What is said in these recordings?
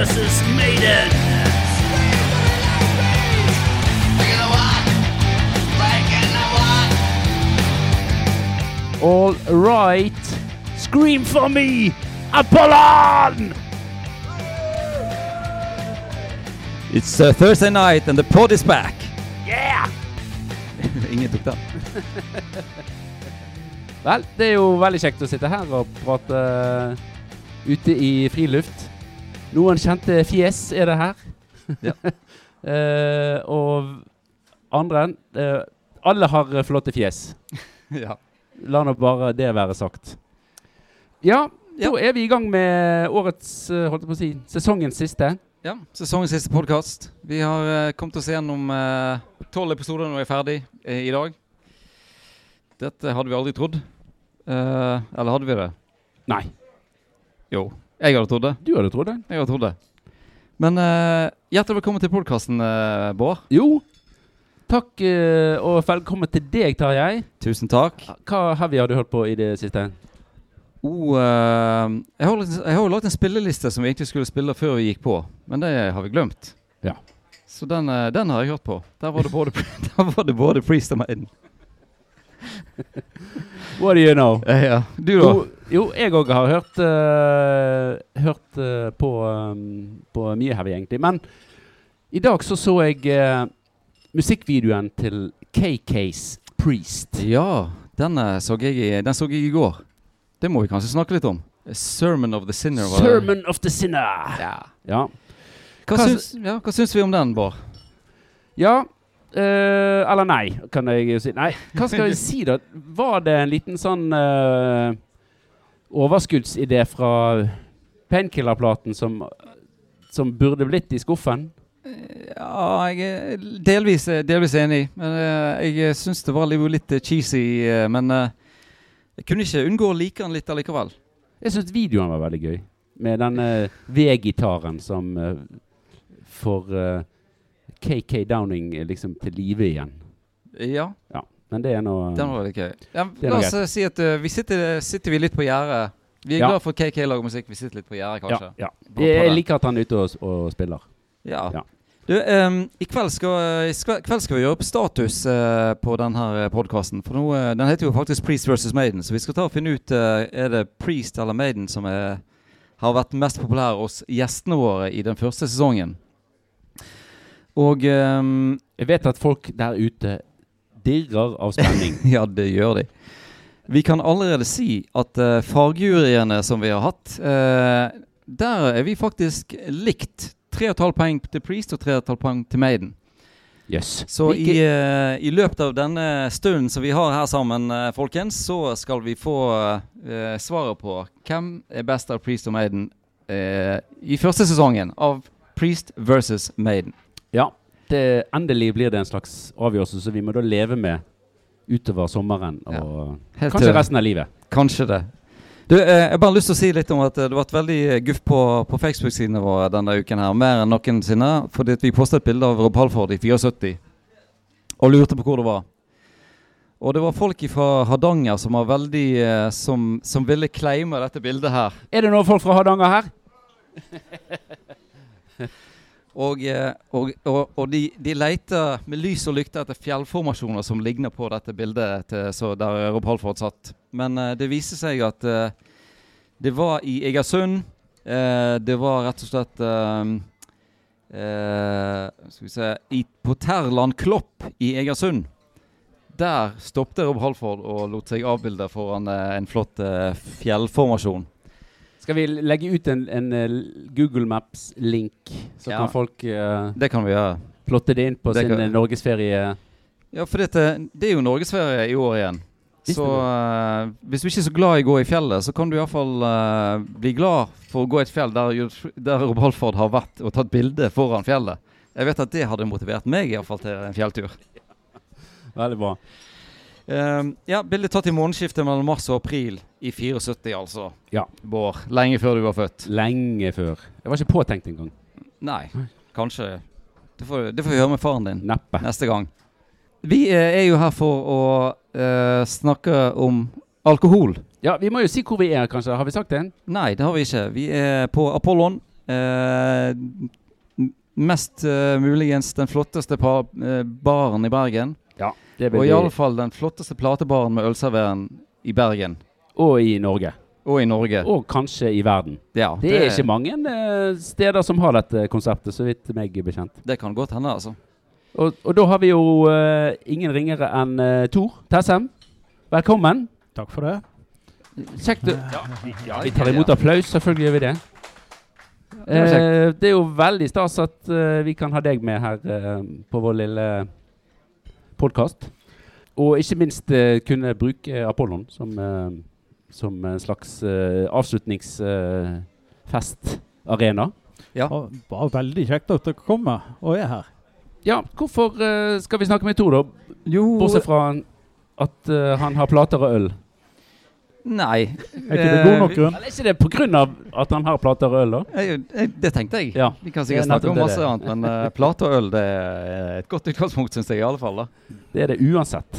versus Maiden. All right. Scream for me, Apollon! It's uh, Thursday night and the pod is back. Yeah! Ingen tok den. Vel, det er jo veldig kjekt å sitte her og prate uh, ute i friluft. Noen kjente fjes er det her. Ja. Eh, og andre eh, Alle har eh, flotte fjes. ja. La nå bare det være sagt. Ja, Ja. da er vi i gang med årets, eh, holdt jeg på å si, sesongens siste. ja. Sesongens siste podkast. Vi har uh, kommet oss gjennom tolv episoder når vi er ferdig eh, i dag. Dette hadde vi aldri trodd. Eh, eller hadde vi det? Nei, Jo. Jeg hadde trodd det. du hadde trodd det. Jeg hadde trodd det. Men uh, hjertelig velkommen til podkasten, uh, Bård. Jo. Takk, uh, og velkommen til deg, Tarjei. Tusen takk. Hva heavy har du hørt på i det siste? Oh, uh, jeg, har, jeg har jo lagt en spilleliste som vi egentlig skulle spille før vi gikk på, men det har vi glemt. Ja. Så den, eh, den har jeg hørt på. Der var det både, der var det både Priest og Maiden. What do you know? Eh, ja. Du, da? Jo, jeg òg har hørt, uh, hørt uh, på, um, på mye heavy, egentlig. Men i dag så så jeg uh, musikkvideoen til KKs Priest. Ja, den, så jeg, i- den så jeg i går. Det må vi kanskje snakke litt om. A Sermon of the Sinner. var det? Sermon of the Sinner. Ja. Ja. Hva, Hva syns, ja, hva syns vi om den, Bård? ja eh, eller nei, kan jeg jo si. Nei, hva skal jeg si, da? Var det en liten sånn uh, overskuddsidé fra Painkiller-platen som, som burde blitt i skuffen? Ja, jeg er delvis, delvis enig. Men uh, jeg syns det var litt, cheesy. Uh, men uh, jeg kunne ikke unngå å like den litt allikevel. Jeg syns videoen var veldig gøy. Med den uh, V-gitaren som For eh, KK Downing eh, liksom til live igjen. Ja, Ja, men det er nå den var veldig gøy. Ja, la oss greit. si at uh, vi sitter, sitter vi litt på gjerdet. Vi er Ja. glad for KK lager musikk. Vi sitter litt på gjerdet, kanskje. ja. ja. Jeg liker at han er ute og, og spiller. Ja. Ja. Du, um, i kveld skal, i kveld skal vi gjøre opp status uh, på denne podkasten. For nå, uh, den heter jo faktisk Priest versus Maiden, så vi skal ta og finne ut uh, Er det Priest eller Maiden som er, har vært mest populær hos gjestene våre i den første sesongen. Og um, Jeg vet at folk der ute dirrer av spenning. Ja, det gjør de. Vi kan allerede si at uh, fagjuryene som vi har hatt, uh, der er vi faktisk likt. 3,5 poeng til Priest og 3,5 poeng til Maiden. Yes. Så i, uh, i løpet av denne stunden som vi har her sammen, uh, folkens, så skal vi få eh, svaret på hvem er best av Priest og Maiden eh, i første sesongen av Priest versus Maiden. Ja, det, endelig blir det en slags avgjørelse som vi må da leve med utover sommeren og ja. kanskje til- resten av livet. Kanskje det. Du, eh, jeg har bare lyst til å si litt om at eh, det har vært veldig eh, guff på, på Facebook-sidene våre denne uken her, mer enn noensinne. Fordi at vi postet et bilde av Rob Halford i 74 og lurte på hvor det var. Og det var folk fra Hardanger som, var veldig, eh, som, som ville claime dette bildet her. Er det noen folk fra Hardanger her? Og, eh, og, og, og de, de leter med lys og lykte etter fjellformasjoner som ligner på dette bildet til, der Rob Halford satt. Men uh, det viser seg at uh, det var i Egersund. Uh, det var rett og slett Skal vi se i, På Terland Klopp i Egersund. Der stoppet Rob Halford og lot seg avbilde foran en flott fjellformasjon. Skal vi legge ut en, en eh, Google Maps-link, så Ja. kan folk uh, Det kan vi gjøre. plotte det inn på Det sin kan- eh, norgesferie? Ja, for dette, det er jo norgesferie i år igjen. Så du eh, hvis du ikke er så glad i å gå i fjellet, så kan du iallfall uh, bli glad for å gå i et fjell der, der Rob Halford har vært og tatt bilde foran fjellet. Jeg vet at det hadde motivert meg i hvert fall til en fjelltur. Veldig bra. Uh, ja, Bildet tatt i månedsskiftet mellom mars og april i 74, altså. Ja. Bård. Lenge før du var født. Lenge før. Jeg var ikke påtenkt engang. Nei, kanskje. Det får, det får vi høre med faren din Neppe. neste gang. Vi eh, er jo her for å uh, snakke om alkohol. Ja, vi må jo si hvor vi er, kanskje. Har vi sagt det? Nei, det har vi ikke. Vi er på Apollon Uh, mest uh, muligens den flotteste par, baren i Bergen. Ja, det vil Og iallfall den flotteste platebaren med ølservering i Bergen. Og i Norge. Og i Norge. Og kanskje i verden. ja, Det er ikke mange uh, steder som har dette konseptet, så vidt meg er bekjent. Det kan godt hende, altså. Og, og da har vi jo uh, ingen ringere enn uh, Tor Tessem. Velkommen. Takk for det. Kjekt ja, vi, ja, vi tar imot applaus, selvfølgelig gjør vi det. Det. Eh, det er jo veldig stas at vi kan ha deg med her på vår lille podkast. Og ikke minst kunne bruke Apollon som, som en slags uh, avslutningsfestarena. Ja. Og Bare veldig kjekt at dere kommer og er her. ja, hvorfor uh, skal vi snakke med Tor, da? Jo Bortsett fra at eh, han har plater og øl. Nei. Er ikke det god nok grunn? Eller er ikke det pga. at han har plater og øl, da? Det tenkte jeg. Ja. Vi kan er sikkert snakke om masse det annet, men uh, plate og øl det er et godt utgangspunkt, syns jeg. i alle fall da. Det er det uansett.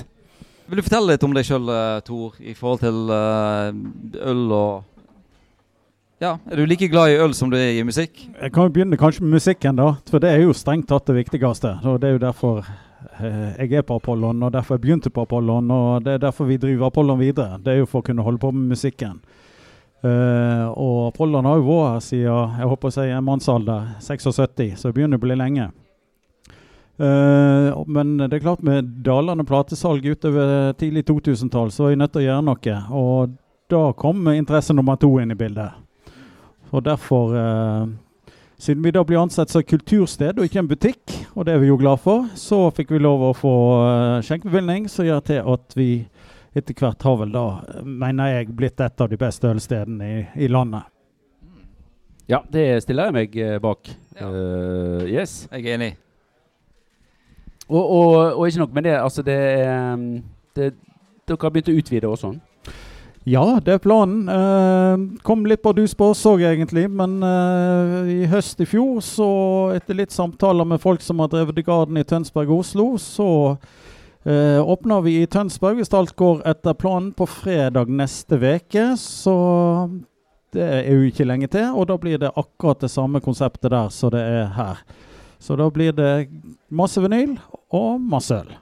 Vil du fortelle litt om deg sjøl, Tor, i forhold til eh, øl og Ja, er du like glad i øl som du er i musikk? Jeg kan jo begynne kanskje med musikken, da. For det er jo strengt tatt det viktigste. Og det er jo derfor eh, jeg er på Apollon, og derfor jeg begynte på Apollon. Og det er derfor vi driver Apollon videre. Det er jo for å kunne holde på med musikken. Uh, og Apollon har jo vært her siden jeg håper å si en mannsalder, 76, så det begynner å bli lenge. Eh, men det er klart med dalende platesalg utover tidlig 2000-tall, så var jeg nødt til å gjøre noe. Og da kom interesse nummer to inn i bildet. Og derfor, uh, siden vi da blir ansett som kultursted og ikke en butikk, og det er vi jo glad for, så fikk vi lov å få uh, skjenkebevilgning, som gjør til at vi etter hvert har vel da, mener jeg, blitt et av de beste ølstedene i, i landet. Ja, det stiller jeg meg bak. Ja. Uh, yes. Jeg er enig. Og, og, og ikke nok med det, altså det, um, det Dere har begynt å utvide og sånn? Ja, det er planen. Eh, kom litt bardus på oss òg, egentlig. Men eh, i høst i fjor, så etter litt samtaler med folk som har drevet The Garden i Tønsberg og Oslo, så eh, åpner vi i Tønsberg hvis alt går etter planen på fredag neste uke. Så det er jo ikke lenge til, og da blir det akkurat det samme konseptet der som det er her. Så da blir det masse vinyl og masse øl.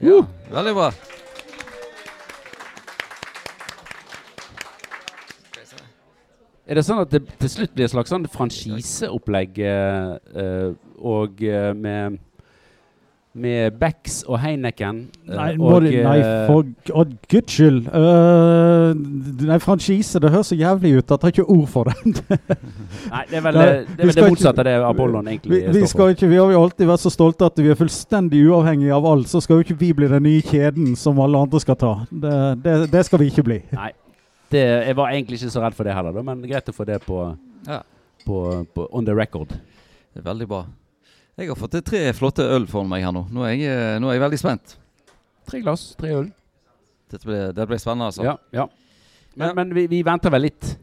Ja, veldig bra. Er det sånn at det til slutt blir et slags sånn franchiseopplegg eh, eh, og eh, med med Becks og Heineken eh, Nei, og, det, nei eh, for oh, guds skyld. Uh, nei, franchise, det høres så jævlig ut at jeg har ikke ord for det. Nei, det er vel det, det, er vel det motsatte av det Apollon egentlig vi, står skal for. ikke, vi har jo alltid vært så stolte at vi er fullstendig uavhengige av alt. Så skal jo ikke vi bli den nye kjeden som alle andre skal ta. Det, det, det skal vi ikke bli. Nei. Det, jeg var egentlig ikke så redd for det heller, men greit å få det på, Ja, på, på on the record. det er veldig bra. Jeg har fått tre flotte øl foran meg her nå. Nå er jeg, eh, nå er jeg veldig spent. Tre glass, tre øl. Dette blir, det ble spennende, altså. Ja, ja. Men, Ja. men vi, vi venter vel litt.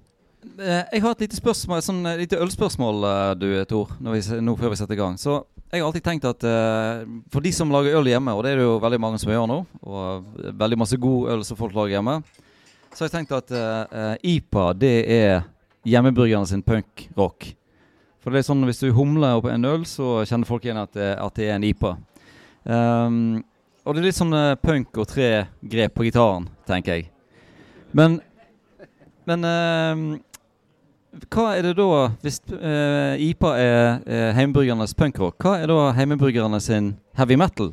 Eh, Jeg har et lite spørsmål, sånn eh, lite ølspørsmål, du Tor, når vi, nå før vi setter i gang. Så jeg har alltid tenkt at uh, for de som lager øl hjemme, og det er det jo veldig mange som gjør nå, og veldig masse god øl som folk lager hjemme, så har jeg tenkt at eh, IPA det er hjemmebryggerne sin punkrock. For det er sånn hvis du humler opp en øl, så kjenner folk igjen at det, at det er en IPA. Um, og det er litt sånn eh, punk og tre grep på gitaren, tenker jeg. Men Men ehm, hva er det da, hvis uh, IPA er uh, heimebryggernes punkrock, hva er da heimebryggerne sin heavy metal?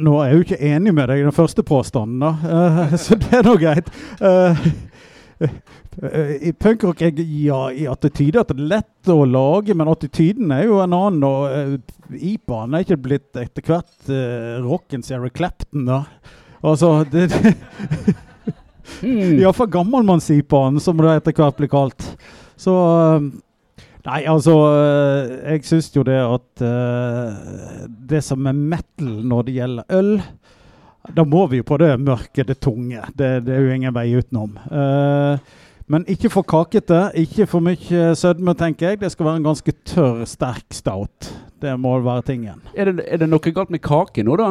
Nå er jeg jo ikke enig med deg i den første påstanden, da. Uh, så det er nå greit. Eh, eh, I punkrock er ja, i attityde at det er lett å lage, men attityden er jo en annen. Og uh, IPA-en er ikke blitt etter hvert uh, rockens Eric Clapton, da. Altså det, Mm. Iallfall gammelmanns-IPA-en, som det etter hvert blir kalt. Så uh, Nei, altså eh, Jeg syns jo det at uh, Det som er metal når det gjelder øl Da må vi jo på det mørke, det tunge. Det, det er jo ingen vei utenom. Uh, men ikke for kakete, ikke for mye sødme, tenker jeg. Det skal være en ganske tørr, sterk stout. Det må være tingen. Er, det, er det noe galt med kake nå, da?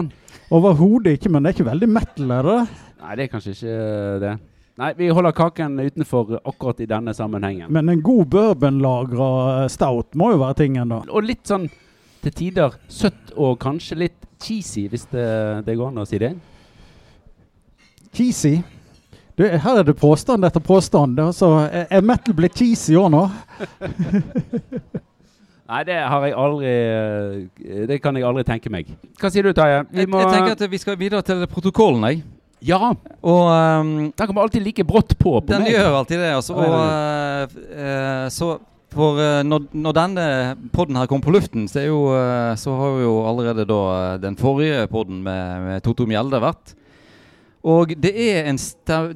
Overhodet ikke, men det er ikke veldig metal, er det? Nei, det er kanskje ikke det. Nei, vi holder kaken utenfor akkurat i denne sammenhengen. Men en god bourbonlagra stout må jo være tingen, da. Og litt sånn til tider søtt og kanskje litt cheesy, hvis det, det går an å si det. Cheesy. Du, her er det påstand etter påstand. Er Altså, er er metal blitt cheesy òg nå? Nei, det har jeg aldri eh, Det kan jeg aldri tenke meg. Hva sier du, Taje? Vi Jeg, må jeg tenker at vi skal videre til protokollen, jeg. Ja! Og um, Den kommer alltid like brått på på den meg. gjør alltid det. Altså, og, uh, uh, så for eh, når, når denne podden her kom på luften, så, jo, eh, så har jo allerede da eh, den forrige podden med, med Toto Mjelde vært. Og det er, en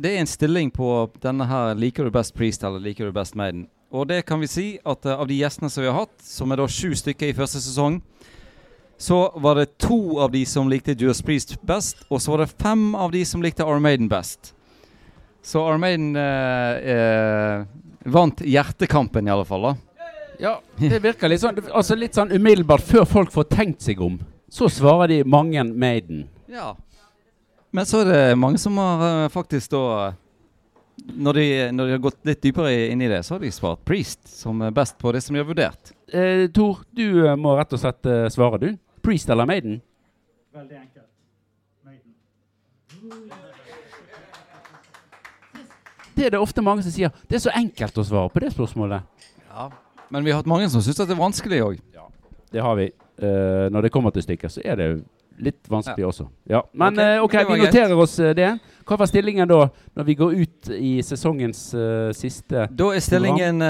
det er en stilling på denne her Liker du best Priest eller liker du best Maiden? Og det kan vi si at av de gjestene som vi har hatt, som er da sju stykker i første sesong, så var det to av de som likte Judas Priest best, og så var det fem av de som likte Armaden best. Så Armaden eh, eh, vant hjertekampen, i alle fall. da. Ja, det virker litt sånn Altså litt sånn umiddelbart før folk får tenkt seg om. Så svarer de mange Maiden. Ja. Men så er det mange som har eh, faktisk da når de, når de har gått litt dypere inn i det, så har de svart Priest som er best på det som de har vurdert. Eh, Tor, du eh, må rett og slett eh, svare, du. Priest eller Maiden? Veldig enkelt. Det er det ofte mange som sier. Det er så enkelt å svare på det spørsmålet. Ja. Men vi har hatt mange som syns det er vanskelig òg. Det har vi. Uh, når det kommer til stykket, så er det litt vanskelig også. Ja. Men Ok, uh, ok, vi noterer greit. oss eh, det. Hva var stillingen da, når vi går ut i sesongens siste Da er stillingen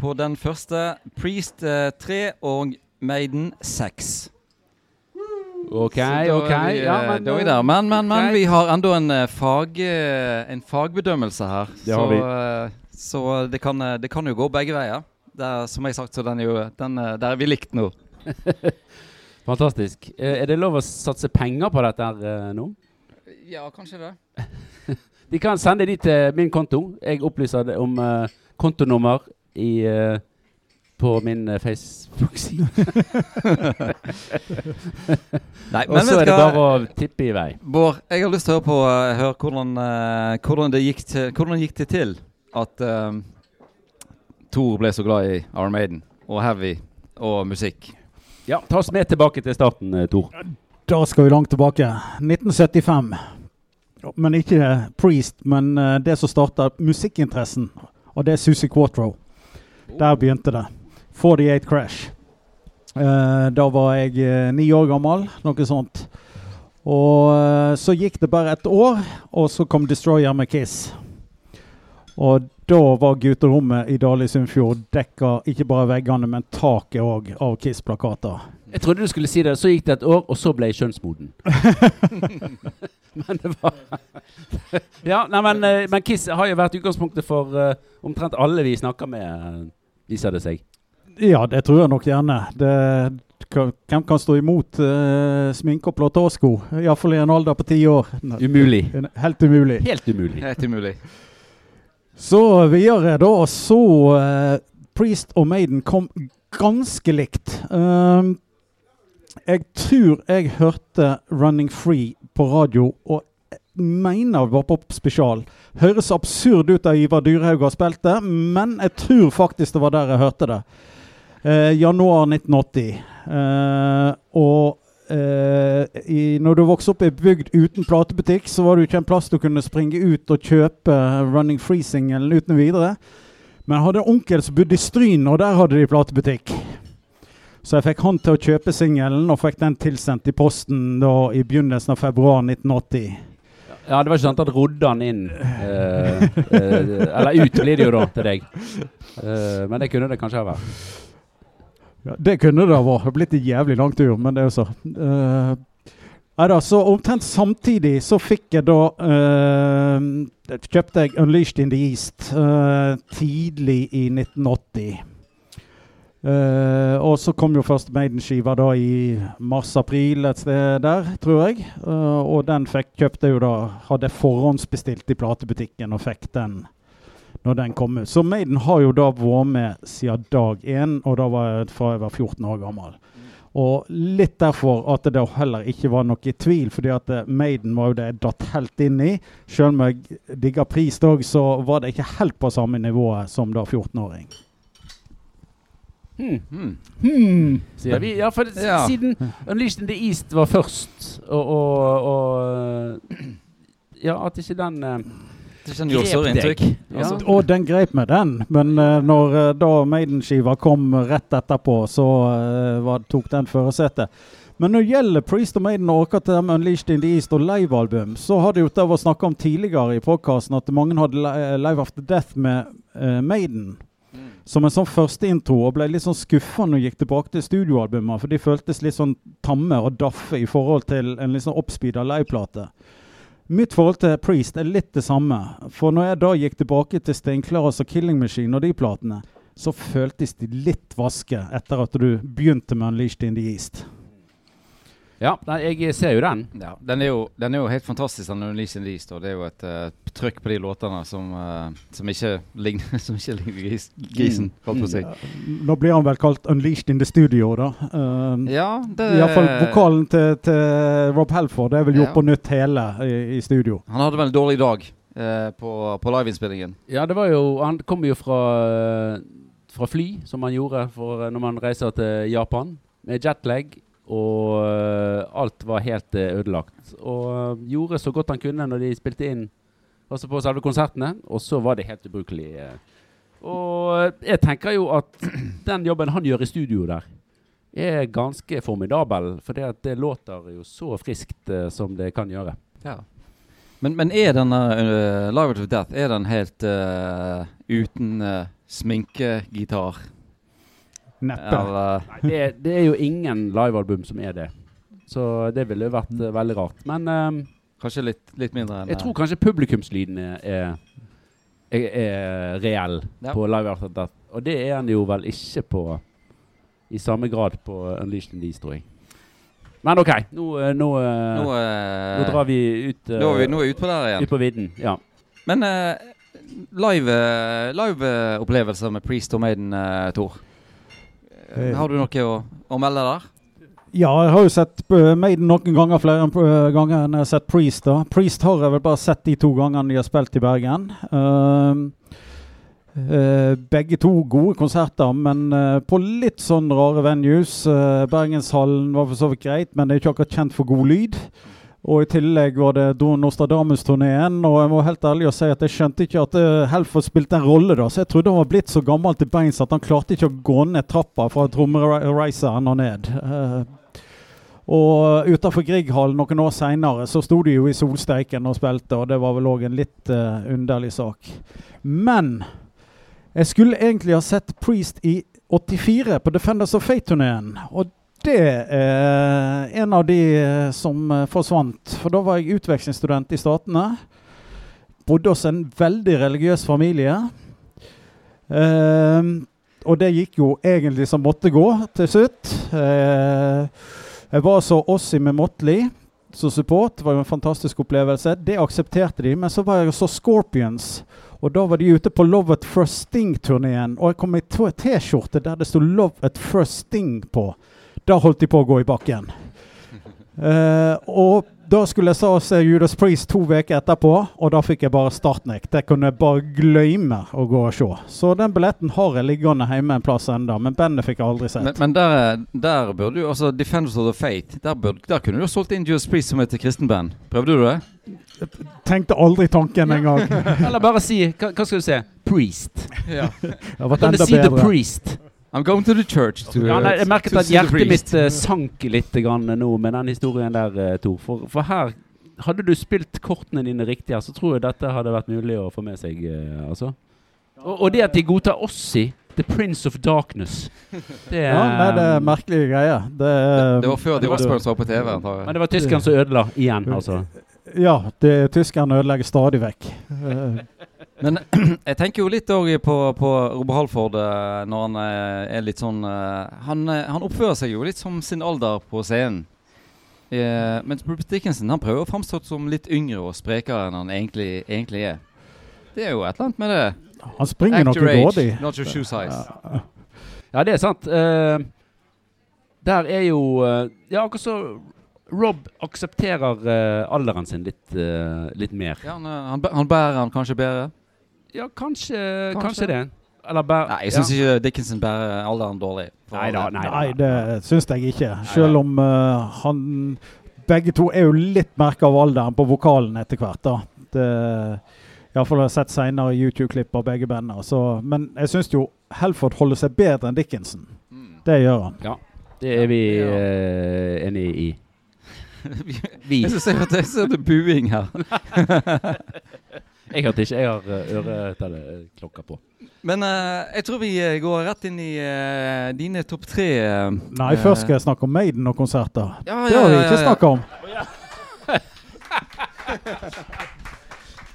på den første Priest eh, 3 og Maiden 6. OK, OK. er vi, Ja, eh, men, da er vi der. Men, men, men okay. vi har enda en, eh, fag, eh, en fagbedømmelse her. Det har så vi. så det, kan, det kan jo gå begge veier. Der, som jeg har sagt, så den er jo, den, der er vi likt nå. Fantastisk. Er det lov å satse penger på dette her nå? Ja, kanskje det. De kan sende de til min konto. Jeg opplyser det om kontonummer i, på min eh, Facebook-side. Og så er det bare å tippe i vei. Bård, jeg har lyst til å høre, på, uh, høre hvordan, uh, hvordan, det gikk til, hvordan gikk det til at uh, Thor ble så glad i Iron Maiden og heavy og musikk. Ja, Ta oss med tilbake til starten, Tor. Da skal vi langt tilbake. 1975. Men ikke Priest, men det som starta musikkinteressen. Og det er Susi Quatro. Der begynte det. 48 Crash. Uh, da var jeg uh, ni år gammel, noe sånt. Og uh, så gikk det bare et år, og så kom Destroyer med Kiss. Og da var gutterommet i Dali Sunnfjord dekka ikke bare veggene, men taket òg av Kiss-plakater. Jeg trodde du skulle si det. Så gikk det et år, og så ble jeg kjønnsmoden. men det var Ja, nei, men, men Kiss har jo vært utgangspunktet for omtrent alle vi snakker med, viser det seg. Ja, det tror jeg nok gjerne. Det, hvem kan stå imot uh, sminke og platåsko? Iallfall i en alder på ti år. Umulig. Helt umulig. Helt umulig. Helt umulig. Så videre, da. Så uh, Priest og Maiden kom ganske likt. Um, jeg tror jeg hørte 'Running Free' på radio, og mener det var på spesial. Høres absurd ut da Ivar Dyrhaug har spilt det, men jeg tror faktisk det var der jeg hørte det. Eh, januar 1980. Eh, og eh, i, når du vokste opp i bygd uten platebutikk, så var det ikke en plass du kunne springe ut og kjøpe Running Free-singelen uten videre. Men jeg hadde en onkel som bodde i Stryn, og der hadde de platebutikk. Så jeg fikk han til å kjøpe singelen, og fikk den tilsendt i posten da i begynnelsen av februar 1980. Ja, det var ikke sant at rodde han inn eh, eh, Eller ut blir det jo da til deg. Eh, men det kunne det kanskje ha vært. Ja, det kunne det ha vært. Det blitt en jævlig lang tur, men det er jo så. Uh, Neida, så omtrent samtidig så fikk jeg da uh, Kjøpte jeg 'Unleashed in the East' uh, tidlig i 1980. Eh, og så kom jo først Maiden-skiva da i mars-april et sted der, tror jeg. Eh, og den fikk, kjøpte jeg jo da Hadde forhåndsbestilt i platebutikken og fikk den når den kom ut. Så Maiden har jo da vært med siden dag én, og da var jeg fra jeg var 14 år gammel. Og litt derfor at det da heller ikke var noe tvil, fordi at eh, Maiden var jo det jeg datt helt inn i. Selv om jeg digger Priest òg, så var det ikke helt på samme nivået som da 14-åring. Hmm. Hmm. Hmm. Sier vi. Ja, for Ja. siden Unleashed in the East var først, og, og, og Ja, at ikke den eh, Det gjorde grep deg. inntrykk. Ja. Og den greip med den, men uh, når uh, da Maiden-skiva kom rett etterpå, så uh, var, tok den førersetet. Men når det gjelder Priest og Maiden og akkurat dem Unleashed in the East og livealbum, så har det jo det vært snakka om tidligere i podkasten at mange hadde Live After Death med Maiden som en sånn førsteintro, og ble litt sånn skuffa når de gikk tilbake til studioalbumer, for de føltes litt sånn tamme og daffe i forhold til en litt sånn oppspeeda liveplate. Mitt forhold til Priest er litt det samme. For når jeg da gikk tilbake til Steinklaras og Killing Machine og de platene, så føltes de litt vaske etter at du begynte med Unleashed in the East. Ja, jeg ser jo den. Ja, den er, jo, den er jo helt fantastisk, den Unleashed in the Og det er jo et uh, trøkk på de låtene som, uh, som ikke ligner som ikke ligner gris, grisen, holdt på å si. Nå blir han vel kalt Unleashed in the Studio, da. Um, Ja, det Iallfall vokalen til, til Rob Helford er vel gjort Ja. på nytt hele i, i studio. Han hadde vel en dårlig dag uh, på, på liveinnspillingen. Ja, det var jo Han kom jo fra, fra fly, som han gjorde når man reiser til Japan, med jetlag. Og øh, alt var helt øh, ødelagt. Og øh, gjorde så godt han kunne når de spilte inn altså på selve konsertene. Og så var det helt ubrukelig. Og jeg tenker jo at den jobben han gjør i studio der, er ganske formidabel. For det låter jo så friskt uh, som det kan gjøre. Ja. Men, men er denne uh, Live of Death Er den helt uh, uten uh, sminkegitar? Neppe. Eller det, det er jo ingen livealbum som er det. Så det ville vært eh, veldig rart. Men um, kanskje litt, litt mindre enn jeg tror kanskje publikumslyden er, er, er, reell Ja. på Live After Death. Og det er den jo vel ikke på i samme grad på Unleashed These, tror jeg. Men OK, nå, eh, nå, eh, Nå, nå, eh, drar vi ut, eh, nå, er vi, nå er vi ute på der igjen. ut på vidden. Ja. Men uh, live-opplevelser med Priest og Maiden, uh, Tor. Eh, har du noe å, å melde der? Ja, jeg har jo sett uh, Maiden noen ganger flere uh, ganger enn jeg har sett Priest. da. Priest har jeg vel bare sett de to gangene de har spilt i Bergen. Uh, uh, begge to gode konserter, men uh, på litt sånn rare venues. Uh, Bergenshallen var for så vidt greit, men det er ikke akkurat kjent for god lyd. Og i tillegg var det Nostradamus-turneen, og jeg må helt ærlig å si at jeg skjønte ikke at Helfer Helford spilte en rolle da, så jeg trodde han var blitt så gammel til beins at han klarte ikke å gå ned trappa fra trommereiseren og ned. Uh, og utafor Grieghallen noen år seinere så sto de jo i solsteiken og spilte, og det var vel òg en litt uh, underlig sak. Men jeg skulle egentlig ha sett Priest i 84 på Defenders of Fate-turneen. Og det er en av de eh, som eh, forsvant. For da var jeg utvekslingsstudent i Statene. Bodde hos en veldig religiøs familie. Eh, og det gikk jo egentlig som måtte gå til slutt. Eh, jeg var så Ossi med Motley som support. Det var jo en fantastisk opplevelse. Det aksepterte de. Men så var jeg så Scorpions. Og da var de ute på Love at First Sting-turneen. Og jeg kom i T-skjorte der det sto Love at First Sting på. Da holdt de på å gå i bakken. Uh, og da skulle jeg så se Judas Priest to uker etterpå, og da fikk jeg bare startnekt. Det kunne jeg bare glemme å gå og se. Så den billetten har jeg liggende hjemme en plass enda, men bandet fikk jeg aldri sett. Men, men der, der burde du altså Defenders of the Fate Der, burde, der kunne du ha solgt inn Judas Priest som et kristen band. Prøvde du det? Jeg Tenkte aldri tanken engang. Eller bare si Hva, hva skal du se? Priest. Ja. Det du enda si The bedre. Priest? I'm going to the church to, Ja, nei, jeg merket at hjertet mitt uh, sank litt grann nå med den historien der, uh, Tor. For, for her Hadde du spilt kortene dine riktig her, så tror jeg dette hadde vært mulig å få med seg. eh, altså. og, og det at de godtar Ossi, The Prince of Darkness det, Ja, nei, det er merkelige greier. Det, er- Det var før de The var- på TV. Men det var tyskeren som ødela igjen, altså. Ja, det tyskerne ødelegger stadig vekk. Men jeg tenker jo litt òg på, på Robert Halford eh, når han eh, er litt sånn eh, han, han oppfører seg jo litt som sin alder på scenen. Eh, mens Rupert Dickinson han prøver å framstå som litt yngre og sprekere enn han egentlig, egentlig er. Det er jo et eller annet med det. han springer nok grådig. not your shoe size. Ja. Ja, det er sant. Uh, Der er jo uh, Ja, akkurat så Rob aksepterer uh, alderen sin litt, litt mer. Ja, han, han, han bærer han kanskje bedre? Ja, kanskje, Kanskje. kanskje det. Eller bare Nei, jeg syns ikke Dickinson bærer alderen dårlig. Nei da, nei. Nei, det syns jeg ikke. Selv om uh, han Begge to er jo litt merka av alderen på vokalen etter hvert. da. Det Iallfall har jeg sett senere YouTube-klipp av begge bandene. Så, men jeg syns jo Helford holder seg bedre enn Dickinson. Mm. Det gjør han. Ja, Det er vi Ja. uh, enig i. Vi. Jeg ser at det er buing her. Jeg hørte ikke. Jeg har øreklokka på. Men uh, jeg tror vi eh, går rett inn i uh, dine topp tre. Uh, Nei, eh, først skal jeg snakke om Maiden og konserter. ja, Det har vi ikke snakka om.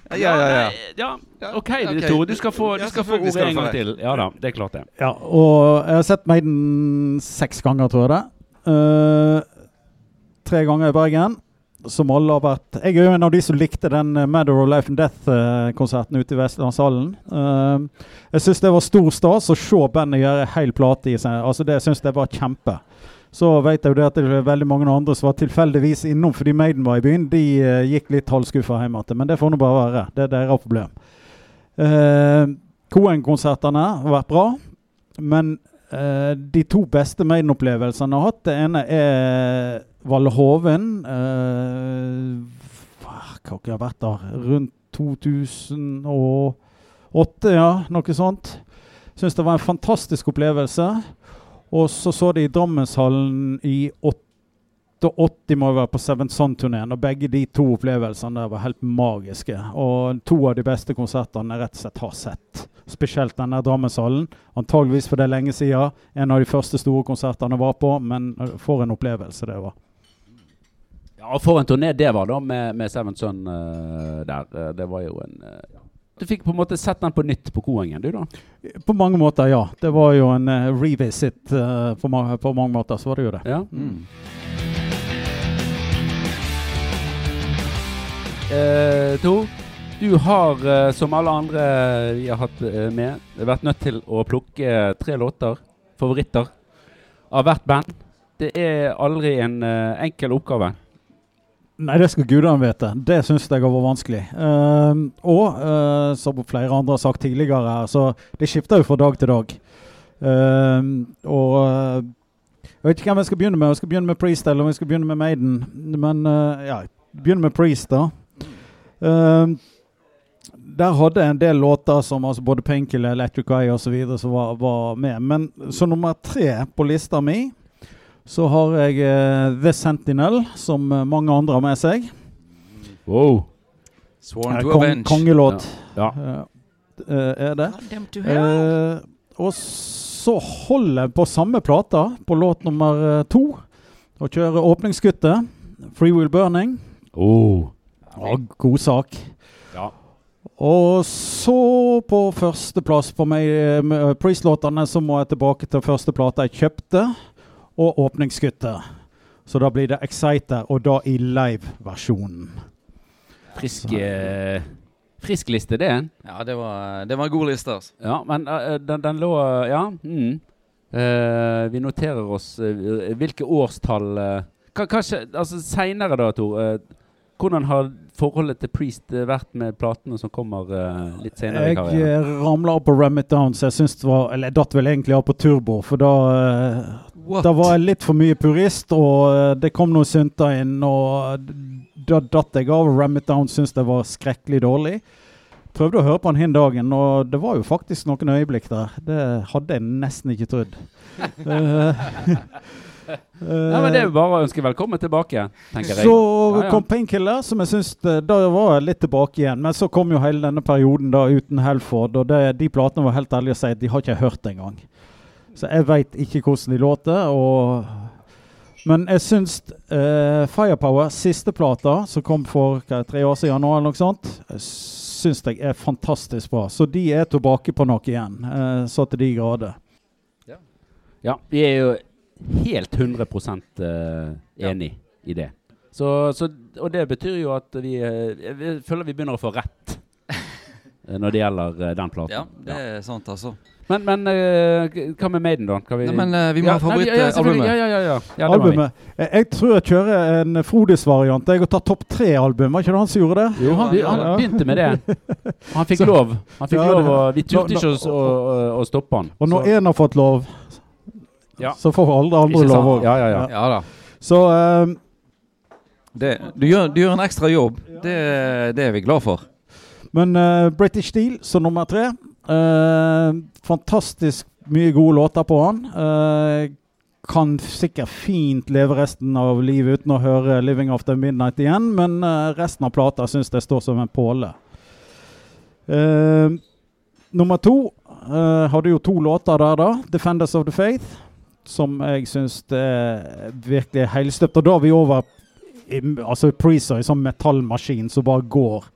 Ja, ja, ja. ja. Ja, OK, ok. Tor. Du skal få, du skal få ordet skal en gang til. Ja da, det er klart det. Ja, og jeg har sett Maiden seks ganger, tror jeg det. Eh, tre ganger i Bergen. Som alle har vært Jeg er jo en av de som likte den eh, Matter of Life and Death-konserten ute i Vestlandshallen. Uh, jeg syns det var stor stas å se bandet gjøre hel plate i seg. Altså det syns jeg var kjempe. Så vet jeg jo det at det er veldig mange andre som var tilfeldigvis innom fordi Maiden var i byen. De uh, gikk litt halvskuffa hjem igjen. Men det får nå bare være. Det er deres problem. Uh, Koen-konsertene har vært bra. Men eh, de to beste Maiden-opplevelsene jeg har hatt, det ene er Valle Hoven. Uh, hva har jeg vært der? Rundt 2008, ja. Noe sånt. Syns det var en fantastisk opplevelse. Og så så de Drammenshallen i 88, må være, på Seven Son-turneen. Og begge de to opplevelsene der var helt magiske. Og to av de beste konsertene jeg rett og slett har sett. Spesielt denne Drammenshallen. Antageligvis for det er lenge siden. En av de første store konsertene jeg var på, men øh, for en opplevelse det var. Ja, og For en turné det var, da, med, med Seven Son uh, der. Eh, det var jo en uh, ja. Du fikk på en måte sett den på nytt på Koengen, du, da? På mange måter, ja. Det var jo en uh, revisit. øh, på, ma på mange måter så var det jo det. Ja. Mm. Eh, Tor, du har, eh, som alle andre vi har hatt eh, med, vært nødt til å plukke tre låter, favoritter, av hvert band. Det er aldri en eh, enkel oppgave. Nei, det skal gudene vite. Det syns jeg har vært vanskelig. Uh, og uh, som flere andre har sagt tidligere, så det skifter jo fra dag til dag. Uh, og eh, jeg vet ikke hvem jeg skal begynne med. Jeg skal begynne med Priest eller jeg skal begynne med Maiden. Men eh, ja, begynne med Priest, da. Ehm, der hadde jeg en del låter som altså både Painkiller, Electric Eye osv. som var, var med. Men så nummer tre på lista mi så har jeg uh, The Sentinel, som eh, mange andre har med seg. Wow. Sworn Eh, to kong, avenge. kongelåt Ja. eh, er det. Eh, og så holder jeg på samme plata, på låt nummer to, og kjører åpningsskuttet. Free Will Burning. Oh. Ja, god sak. Ja. Og så på førsteplass på meg, eh, Priest-låtene, så må jeg tilbake til første plata jeg kjøpte, og åpningsskuttet. Så da blir det Exciter, og da i live-versjonen. Frisk, eh, frisk liste, det. Ja, det var, det var en god liste. Altså. Ja, men uh, den, den lå Ja. Mm. Uh, vi noterer oss hvilke årstall Kanskje altså seinere, da, Tor. Hvordan har forholdet til Priest eh, vært med platene som kommer uh, litt senere i Jeg karrieren? eh, ramla opp på Ram It Down, så jeg syns det var Eller jeg datt vel egentlig av på turbo, for da uh, Da var jeg litt for mye purist, og det kom noen synter inn, og da datt jeg av. Ram It Down syns det var skrekkelig dårlig. Prøvde å høre på han hin dagen, og det var jo faktisk noen øyeblikk der. Det hadde jeg nesten ikke trodd. Eh, Ja, men Det er jo bare å ønske velkommen tilbake, tenker jeg. Så Ja, ja. kom Painkiller, som jeg syns eh, Da var jeg litt tilbake igjen. Men så kom jo hele denne perioden da uten Helford, og det, de platene var helt ærlige å si at de har ikke hørt engang. Så jeg veit ikke hvordan de låter. Og men jeg syns uh, Firepower, siste plata, som kom for hva, tre år siden nå, eller noe sånt, syns jeg er fantastisk bra. Så de er tilbake på noe igjen. uh, så til de grader. Ja, vi er jo helt 100 enig enig i det. Så, så, og det betyr jo at vi, Jeg føler vi begynner å få rett. eh, når det gjelder eh, den platen. Ja, det er sant, altså. Men, men eh, hva med Maiden, da? Vi, Nei, men eh, vi må ha ja, ja, favorittalbumet. Ja, ja, ja, ja. ja. Albumet. Jeg, tror jeg kjører en Frodis-variant. Jeg har tatt topp tre-album. Var ikke det han som gjorde det? Jo, han, han Ja. begynte med det. Han fikk Så- lov. Han fikk Ja, lov og Vi turte ikke å, å, stoppe han. Og når én har fått lov, Ja. så får alle andre Ikke lov òg. Ja, ja, ja. Ja da. Så um, Det, du, gjør, du gjør en ekstra jobb. Det, det er vi glad for. Men uh, British Steel som nummer tre. Uh, fantastisk mye gode låter på han. Uh, kan sikkert fint leve resten av livet uten å høre 'Living After Midnight' igjen, men resten av plata syns jeg står som en påle. Eh, nummer to eh, hadde jo to låter der, da. 'Defenders of the Faith', som jeg syns er virkelig helstøpt. Og da er vi over i, altså Preezer, i sånn metallmaskin som bare går.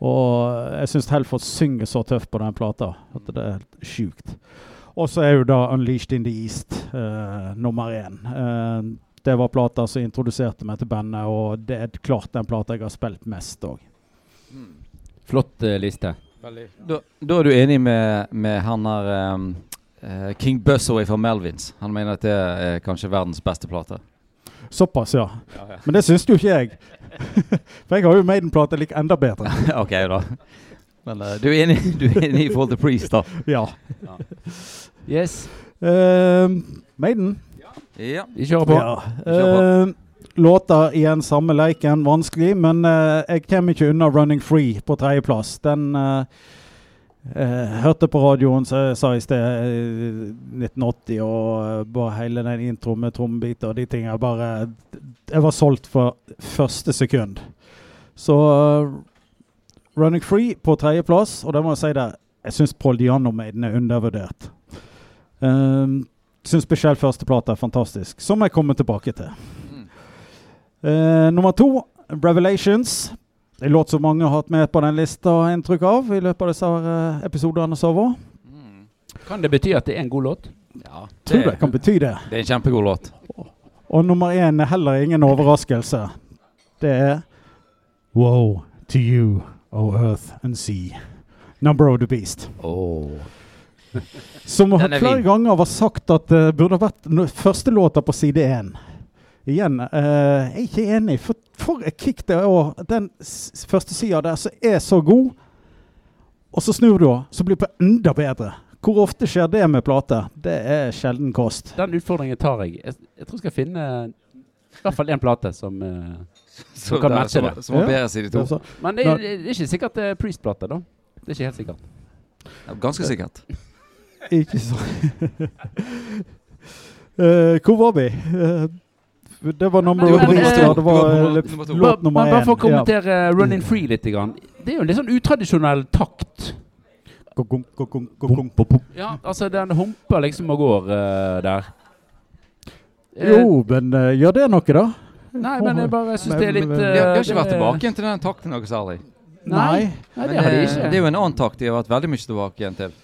Og jeg syns Helford synger så tøft på den plata at det er helt sjukt. Og så er jo da 'Unleashed in the East' uh, nummer én. Uh, det var plata som introduserte meg til bandet, og det er klart den plata jeg har spilt mest òg. Flott uh, liste. Da, da er du enig med, med han her um, eh, King Buzzaway fra Melvins. Han mener at det er kanskje verdens beste plate. Såpass, ja. Men det syns jo ikke jeg. For jeg har jo Maiden-plate like enda bedre. ok, da. Men uh, du, er enig, du er enig i forhold til Priest, da? Ja. Yes, Uh, Maiden. Ja. vi kjører på. Ja. kjør Eh, låter igjen samme leiken, vanskelig, men eh, jeg kommer ikke unna 'Running Free' på tredjeplass. Den eh, hørte på radioen, som sa i sted, eh, 1980, og eh, bare hele den introen med trommebiter og de tingene. Bare Jeg var solgt for første sekund. Så eh, 'Running Free' på tredjeplass, og det må jeg si det. jeg syns Paul Diano-Maiden er undervurdert. Um, Syns spesielt førsteplata er fantastisk, som jeg kommer tilbake til. Mm. Uh, nummer to, 'Revelations'. En låt som mange har hatt med på den lista, inntrykk av, i løpet av disse eh, episodene som. Mm. Kan det bety at det er en god låt? Ja, Tror det, det kan bety det. det er en kjempegod låt. Og nummer én er heller ingen overraskelse. Det er 'Woe to you, O earth and sea'. 'Number of the Beast'. Oh. Som er flere ganger var sagt at det burde vært no- første låta på side én. Igjen, eh, jeg er ikke enig. For, for et kick det er. Den s- første sida der som er så god, og så snur du henne, så blir det enda bedre. Hvor ofte skjer det med plate? Det er sjelden kost. Den utfordringen tar jeg. Jeg, jeg tror jeg skal finne i hvert fall én plate som som Så kan matche det. som var Ja. bedre side to. Men det, det er ikke sikkert det er Priest-plate, da. Det er ikke helt sikkert. Ja, Ganske sikkert. ikke så uh, Hvor var vi? Eh, det var nummer eh, ja. Det var eh, låt nummer Bare- bare for å kommentere Ja. kommentere Running Free litt. Grann. Det er jo en litt sånn utradisjonell takt. Ja, altså Den humper liksom og går uh, der. Eh, Jo, men uh, gjør det noe, da? Nei, men jeg bare syns det er litt uh, De eh, har, ikke vært tilbake igjen til den takten noe særlig. Nei, nei, det har de eh, ikke. Det er jo en annen takt de har vært veldig mye tilbake igjen til.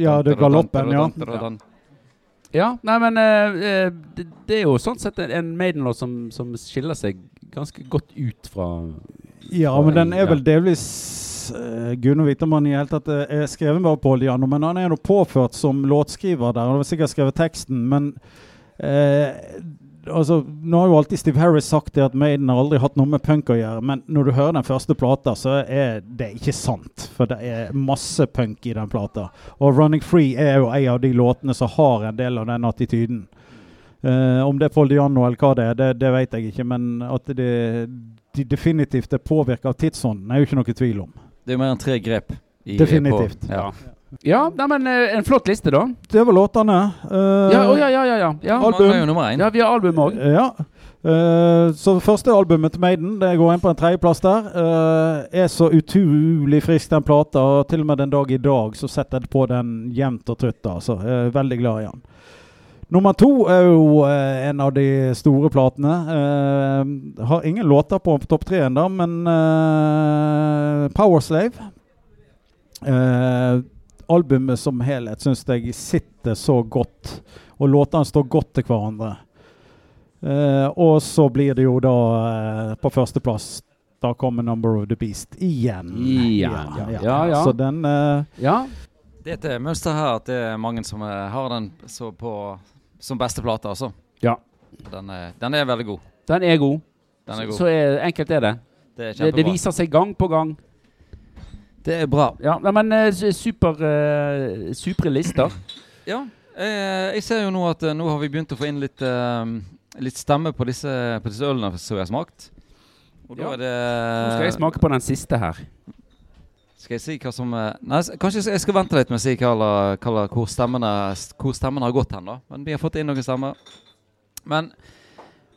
Ja, det er galoppen, ja. Ja, nei, men eh, eh, det, det er jo sånn sett en, en Maiden-låt som, som skiller seg ganske godt ut fra Ja, men den er vel delvis uh, Gud vet om han i hele tatt eh, er skrevet med Pål Diano, men han er nå påført som låtskriver der. Han har sikkert skrevet teksten, men eh, altså, Nå har jo alltid Steve Harris sagt det at Maiden har aldri hatt noe med punk å gjøre, men når du hører den første plata, så er det ikke sant. For det er masse punk i den plata. Og 'Running Free' er jo en av de låtene som har en del av den attityden. Uh, om det er Paul Diano eller hva det er, det, det vet jeg ikke, men at det, de definitivt er påvirka av tidsånden, er jo ikke noe tvil om. Det er mer enn tre grep. i- Definitivt. På, ja. Ja, nei, men eh, en flott liste, da. Det var låtene. Uh, Ja, oh, ja, ja, ja. ja. ja. Album. Er jo nummer én. ja vi har album òg. Ja. Uh, så første albumet til Maiden, det går inn på en tredjeplass der, Uh, er så utrolig frisk, den plata. og Til og med den dag i dag så setter jeg på den jevnt og trutt. Altså. Jeg er veldig glad i den. Nummer to er jo eh, en av de store platene. Eh, har ingen låter på topp tre ennå, men uh, Powerslave eh, Albumet som helhet syns jeg sitter så godt, og låtene står godt til hverandre. Eh, og så blir det jo da eh, på førsteplass da kommer Number of the Beast igjen. Ja, ja, ja. Så den eh, Ja. Det er et mønster her at det er mange som har den så på, som beste plate, altså. Ja. Den er, den er veldig god. Den er god. Den er god. Så er, enkelt er det. Det er det. Det viser seg gang på gang. Det er bra. Ja, nei, men eh, super, eh, supre lister. Ja. Eh, jeg ser jo nå at eh, nå har vi begynt å få inn litt, eh, litt stemme på disse, på disse ølene som vi har smakt. Og da Ja. er det Nå skal jeg smake på den siste her. Skal jeg si hva som eh, Nei, s- kanskje jeg skal vente litt med å si hva, la- hva, la- hvor, stemmene, hvor stemmene har gått hen, da. Men vi har fått inn noen stemmer. Men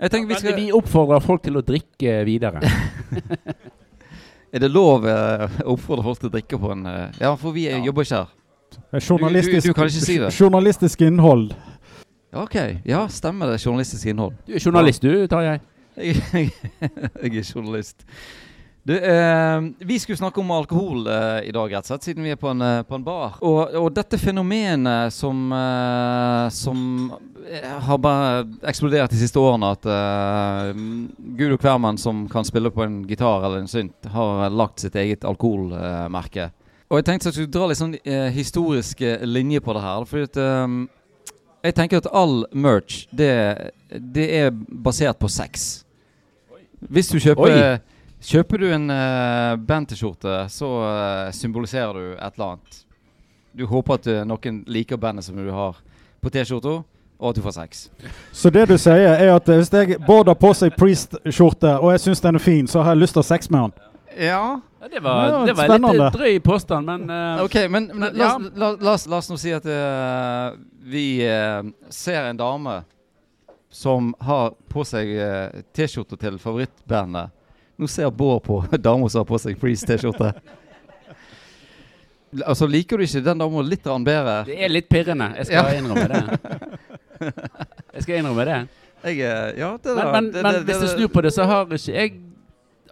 jeg tenker vi Men skal vi oppfordrer folk til å drikke videre. Er det lov eh, å oppfordre folk til å drikke på en eh, Ja, for vi eh, Ja. jobber ikke her. journalistisk, du kan ikke si det. journalistisk innhold. Ja, OK. Ja, stemmer det. Journalistisk innhold. Du er journalist, du, Tarjei. Jeg, jeg, jeg er journalist. Du, eh, vi skulle snakke om alkohol eh, i dag, rett og slett, siden vi er på en, eh, på en bar. Og, og dette fenomenet som, eh, som eh, har bare eksplodert de siste årene, at eh, gud og hvermann som kan spille på en gitar eller en synt, har lagt sitt eget alkoholmerke. og jeg tenkte at jeg skulle dra litt sånn historiske linje på det her. Fordi at jeg tenker at all merch, det, det er basert på sex. Hvis du kjøper Oi. Kjøper du en uh, band-T-skjorte, så uh, symboliserer du et eller annet. Du håper at uh, noen liker bandet som du har på T-skjorta, og at du får sex. Så det du sier, er at hvis jeg Bård har på seg Priest-skjorte, og jeg syns den er fin, så har jeg lyst til å ha sex med han. Ja. Ja, det var, Ja, det var litt eh, drøy påstand, men uh, OK, men, men la, oss, la, la, oss, la oss nå si at uh, vi uh, ser en dame som har på seg uh, T-skjorte til favorittbandet. Nå ser Bård på dama som har på seg Freeze-T-skjorte. Altså, liker du ikke den dama litt bedre? det er litt pirrende. Jeg skal Ja. innrømme det. Jeg skal innrømme det. Jeg, eh, ja, det Men, men, det- men det- hvis du snur på det, så har ikke jeg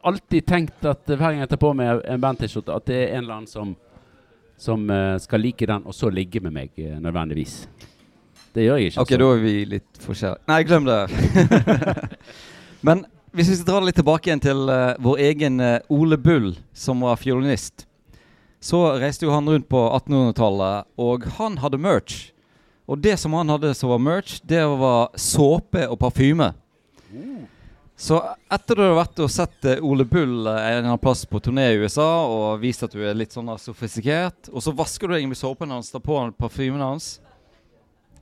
alltid tenkt at hver gang jeg tar på meg en band-T-skjorte, at det er en eller annen som, som eh, skal like den, og så ligge med meg eh, nødvendigvis. Det gjør jeg ikke. Ok, så. da er vi litt forskjellige. Nei, glem det. Men hvis vi skal dra det litt tilbake igjen til uh, vår egen eh, Ole Bull, som var fiolinist, så reiste jo han rundt på 1800-tallet, og han hadde merch. Og det som han hadde som var merch, det var såpe og parfyme. Så etter du har vært og sett eh, Ole Bull en eller annen plass på turné i USA og vist at du er litt sånn sofistikert, og så vasker du deg med såpen hans, tar på parfymen hans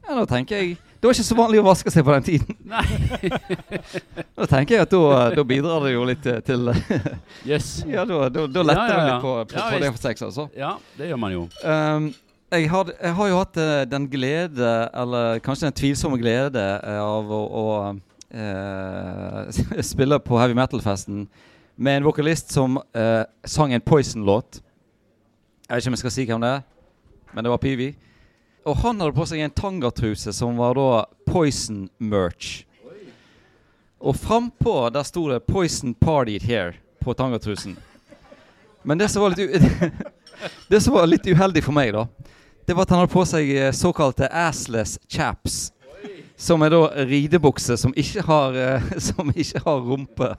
Ja, da tenker jeg Det var ikke så vanlig å vaske seg på den tiden. da tenker jeg at da, da bidrar det jo litt til Yes. Ja, da, da, da letter Ja, ja, det litt på, på, Ja, på det for sex, altså. Ja, det gjør man jo. Um, jeg, har, jeg har jo hatt eh, den glede, eller kanskje den tvilsomme glede, eh, av å, å eh, spille på heavy metal-festen med en vokalist som eh, sang en Poison-låt. Jeg vet ikke om jeg skal si hvem det er, men det var Peavy. Og han hadde på seg en tangatruse som var da Poison-merch. Og frampå der sto det 'Poison Partied Here' på tangatrusen. Men det som var litt Det som var litt uheldig for meg, da, det var at han hadde på seg eh, såkalte assless chaps. Som er da ridebukse som ikke har, eh, som ikke har rumpe.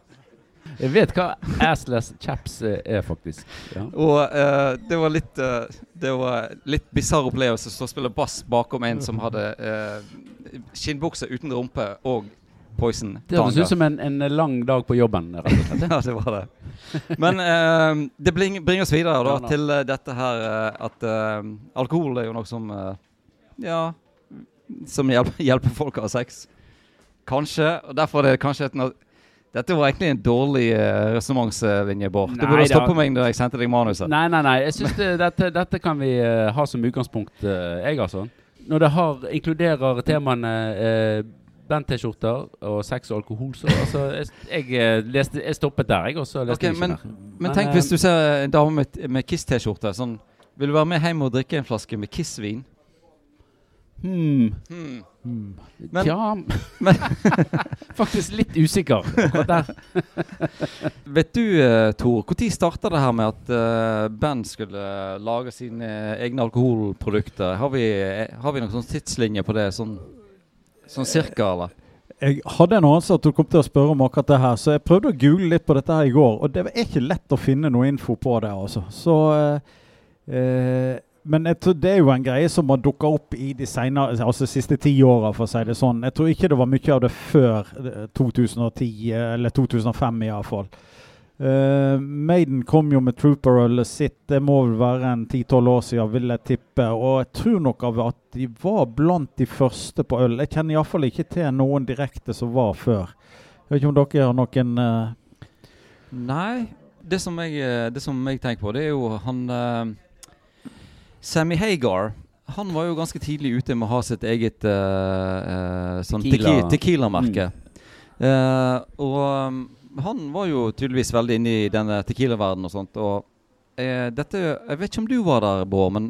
Jeg vet hva assless chaps eh, er, faktisk. Ja. Og uh, det var litt uh, Det var litt bisarr opplevelse å spille bass bakom en som hadde uh, skinnbukse uten rumpe og poison. Det høres ut som en, en lang dag på jobben, rett og slett. Ja, det var det. Men eh, det bring, bringer oss videre da, til dette her at alkohol er jo noe som Ja Som hjelper, hjelper folk å ha sex. Kanskje. og Derfor er det kanskje et Dette var egentlig en dårlig uh, resonnementslinje, Bård. Du burde stoppe meg da jeg sendte deg manuset. Nei, nei, nei. Jeg synes det, dette, dette kan vi uh, ha som utgangspunkt, uh, jeg altså. Når det har, inkluderer temaene uh, band-T-skjorter og sex og alkohol, så altså, jeg, jeg, leste, jeg stoppet der, jeg, også leste Ok, ikke men-. Men Men, tenk hvis du ser en dame med, med Kiss-T-skjorte. Sånn, vil du være med hjem og drikke en flaske med Kiss-vin? Hmm. Hmm. Hmm. Men- ja men- Faktisk litt usikker akkurat der. Vet du, uh, Tor, når starta det her med at uh, band skulle lage sine egne alkoholprodukter? Har vi, eh, har vi noen sånn tidslinje på det? Sånn, sånn cirka, eller? Jeg hadde en anelse at du kom til å spørre om akkurat det her, så jeg prøvde å google litt på dette her i går. Og det er ikke lett å finne noe info på det, altså. Så uh, eh, Men jeg tror det er jo en greie som har dukka opp i de senere, altså siste ti åra, for å si det sånn. Jeg tror ikke det var mye av det før eh, 2010, eller 2005 iallfall. Uh, Maiden kom jo med Trooper-ølet sitt, det må vel være en 10-12 år siden, vil jeg tippe. Og jeg tror nok av at de var blant de første på øl. Jeg kjenner iallfall ikke til noen direkte som var før. Jeg vet ikke om dere har noen uh... Nei. Det som, jeg, eh, det som jeg tenker på, det er jo han uh, Sammy Hagar. Han var jo ganske tidlig ute med å ha sitt eget uh, sånn Tequila. tequila-merke. og um, han var jo tydeligvis veldig inne i denne tequila-verdenen og sånt. Og dette Jeg vet ikke om du var der, Bård, men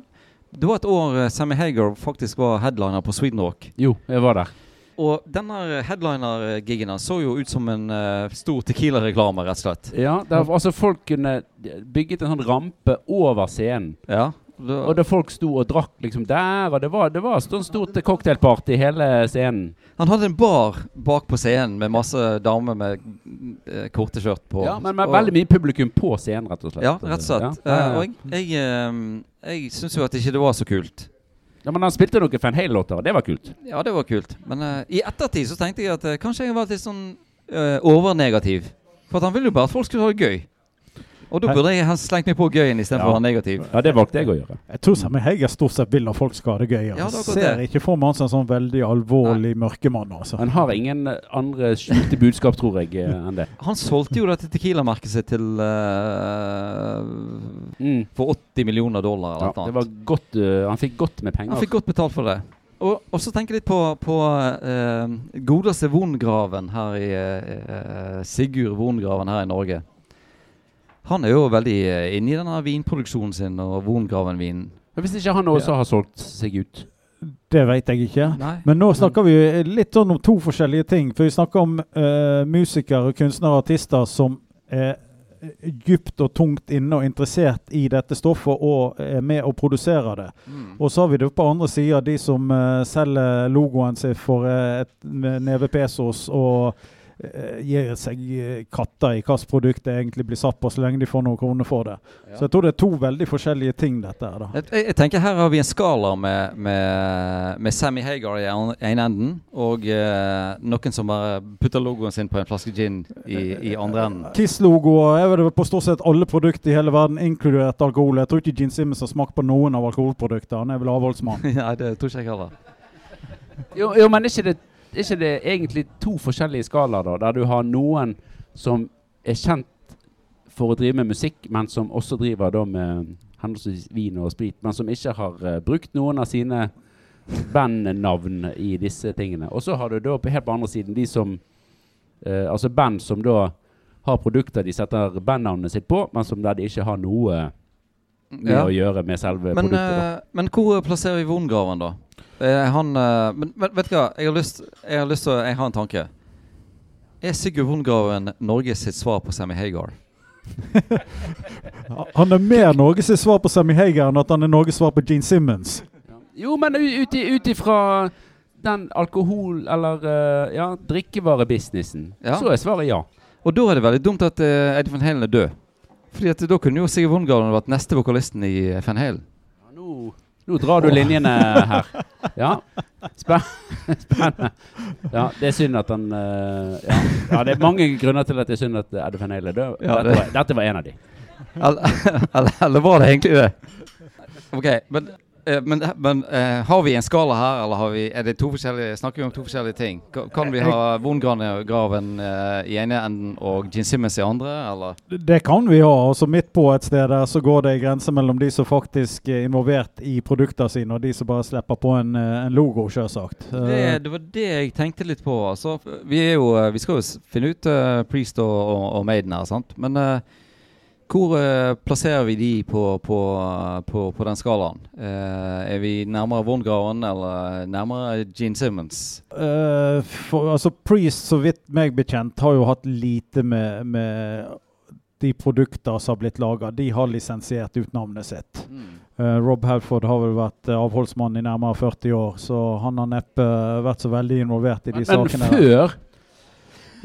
det var et år Sammy Hagar faktisk var headliner på Sweden Rock. Jo, jeg var der. Og denne headliner-gigen så jo ut som en uh, stor Tequila-reklame, rett og slett. Ja, der, altså Folk kunne bygget en sånn rampe over scenen. Ja, og da folk sto og drakk liksom der, og det var, det var sånn stort cocktailparty hele scenen. Han hadde en bar bak på scenen med masse damer med uh, korte skjørt på. Ja, men med og, veldig mye publikum på scenen, rett og slett. Ja, rett og slett. Ja. Uh, og jeg, jeg, um, jeg syns jo at ikke det var så kult. Ja, Men han spilte noen Van Hale-låter, og det var kult. Ja, det var kult. Men uh, i ettertid så tenkte jeg at kanskje jeg var litt sånn overnegativ. For at han ville jo bare at folk skulle ha det gøy. Og da burde jeg ha slengt meg på gøyen istedenfor ja. å være negativ. Ja, det valgte jeg å gjøre. Jeg tror Sammy Heger stort sett vil at folk skal ha det gøy. Jeg ja, ser ikke for meg han som en sånn veldig alvorlig Nei. mørkemann. Altså. Han har ingen andre skjulte budskap, tror jeg, eh, enn det. Han solgte jo dette Tequila-merket sitt til uh, mm. For 80 millioner dollar eller ja, det var godt, uh, Han fikk godt med penger. Han fikk godt betalt for det. Og, og så tenker jeg litt på, på uh, godeste Vongraven her i Sigurd Vongraven her i Norge. Han er jo veldig uh, inne i denne vinproduksjonen sin og Vongraven-vinen. Hvis ikke han også ja. har solgt seg ut? Det vet jeg ikke. Nei. Men nå snakker vi litt sånn om to forskjellige ting. For vi snakker om uh, musikere, kunstnere og artister som er dypt og tungt inne og interessert i dette stoffet og er med å produsere det. Mm. Og så har vi det på andre sida de som uh, selger logoen sin for uh, et neve pesos og Eh, gir seg katta katter i hvilket produkt det egentlig blir satt på, så lenge de får noen kroner for det. Ja. Så jeg tror det er to veldig forskjellige ting, dette her. Jeg, jeg, tenker Her har vi en skala med, med, med Sammy Hagar i ene enden, og eh, noen som bare putter logoen sin på en flaske gin i, i andre enden. Kiss-logoer er vel på stort sett alle produkter i hele verden, inkludert alkohol. Jeg tror ikke Gene Simmons har smakt på noen av alkoholproduktene. Han er vel avholdsmann. Nei, det tror ikke jeg heller. Jo, jo, men ikke det er ikke det egentlig to forskjellige skalaer, da, der du har noen som er kjent for å drive med musikk, men som også driver da med henholdsvis vin og sprit, men som ikke har uh, brukt noen av sine bandnavn i disse tingene. Og så har du da på helt på andre siden de som uh, Altså band som da har produkter de setter bandnavnet sitt på, men som der de ikke har noe med ja. å gjøre med selve men, produktet. Uh, men hvor plasserer vi Vongraven, da? Uh, han uh, Men vet, du hva? Jeg har lyst, jeg har lyst til Jeg har en tanke. Er Sigurd Horngraven Norges sitt svar på Sammy Hagar? han er mer Norges sitt svar på Sammy Hagar enn at han er Norges svar på Gene Simmons. Jo, men ut ifra den alkohol- eller uh, ja, drikkevarebusinessen, ja. så er svaret ja. Og da er det veldig dumt at uh, Eddie van Halen er død. Fordi at da kunne jo Sigurd Wongraven vært neste vokalisten i Van Halen. Ja, nå nå drar du linjene her. Ja. Spennende. Ja, det er synd at han uh, ja. ja. det er mange grunner til at det er synd at Van Halen er død. Ja, dette, var, en av de. Eller, eller var det egentlig det? Ok, men Eh, men, men uh, har vi en skala her, eller har vi, er det to forskjellige, snakker vi om to forskjellige ting? Kan vi ha Vongraven uh, i ene enden og Gene Simmons i andre, eller? Det kan vi ha. altså Midt på et sted der så går det en grense mellom de som faktisk er involvert i produktene sine, og de som bare slipper på en, en logo, selvsagt. Det, det, var det jeg tenkte litt på. Altså, vi, jo, vi skal jo finne ut uh, Priest og, og, og Maiden her, sant? men uh, hvor uh, plasserer vi de på, på, på, på den skalaen? Uh, er vi nærmere Wongraven eller nærmere Gene Simmons? Uh, for, altså Priest, så vidt meg bekjent, har jo hatt lite med, med de produkter som har blitt laga, de har lisensiert ut navnet sitt. Mm. Uh, Rob Halford har vel vært avholdsmann i nærmere 40 år, så han har neppe vært så veldig involvert i de Men, sakene. men der.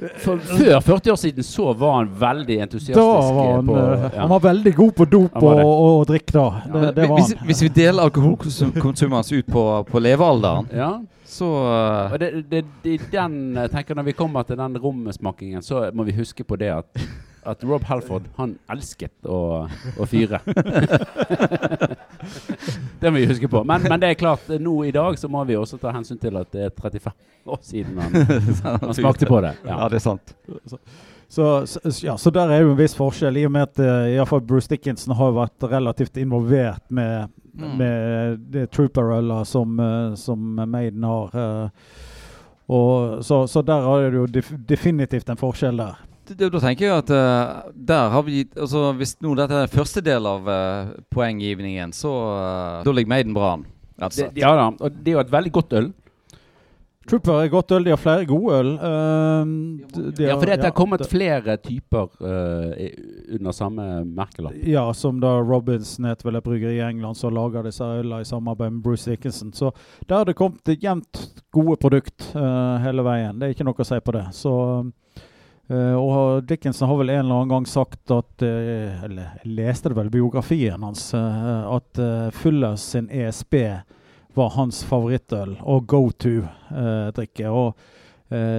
For, Før 40 år siden så var han veldig entusiastisk. Da var han, på, eh, ja. han var veldig god på dop og, og, og drikk da. Det, ja. det var hvis, han. hvis vi deler alkoholkonsumet hans ut på, på levealderen, ja. så uh, Og det, det, det, den, tenker Når vi kommer til den rommesmakingen, så må vi huske på det at, at Rob Halford han elsket å, å fyre. det må vi huske på. Men, men det er klart, nå i dag så må vi også ta hensyn til at det er 35 år siden han, han smakte på det. Ja, Ja. det er sant. Så, så, ja, så der er jo en viss forskjell, i og med at uh, i fall Bruce Dickinson har vært relativt involvert med, Mm. med det trooper-ølet som, uh, som Maiden har. Uh, og, så, så der er det jo def definitivt en forskjell der. Da, da tenker jeg at uh, der har vi altså Hvis nå dette er første del av uh, poenggivningen, så uh, Da ligger Maiden bra an. Det, ja da, og det er jo et veldig godt øl. Trooper er godt øl. De har flere gode øl. Uh, de- de Ja, for det har kommet det- flere typer uh, under samme merkelapp. Ja, som da Robinson het vel et bryggeri i England som lager disse ølene i samarbeid med Bruce Dickinson. Så der har det kommet jevnt gode produkt uh, hele veien. Det er ikke noe å si på det. Så eh, og Dickinson har vel en eller annen gang sagt at eh, Eller jeg leste det vel biografien hans, eh, at Fullers sin ESB var hans favorittøl og go to-drikke. og Eh,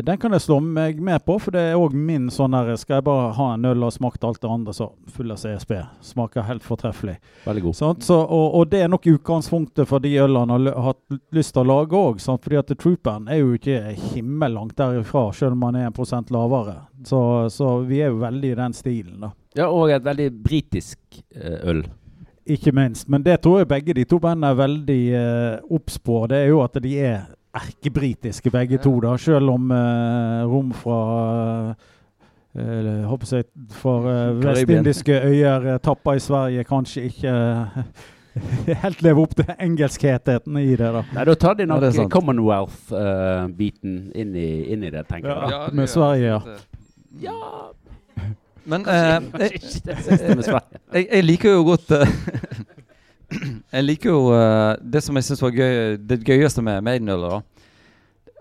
den kan jeg slå meg med på, for det er òg min sånn her Skal jeg bare ha en øl og smakt alt det andre, så full av CSB. Smaker helt fortreffelig. Veldig god. Sånn, Så, og, og det er nok utgangspunktet for de ølene har hatt lyst til å lage òg. Fordi at Trooperen er jo ikke himmellangt derifra, selv om han er en prosent lavere. Så, så vi er jo veldig i den stilen, da. Ja, og et veldig britisk eh, øl. Ikke minst. Men det tror jeg begge de to bandene er veldig eh, obs på. Det er jo at de er erkebritiske begge to, da. Selv om eh, rom fra Uh, håper jeg, fra uh, vestindiske øyer eh, tappa i Sverige kanskje ikke helt leve opp til engelskheten i det, da. Nei, da tar de Ja, nok det er. Commonwealth-biten inn, i, inn i det, tenker jeg. Ja, med Sverige, ja. Ja, Men uh, jeg, jeg, jeg liker jo godt Jeg liker jo uh, det som jeg syns var gøy, det gøyeste med Maiden-ølet.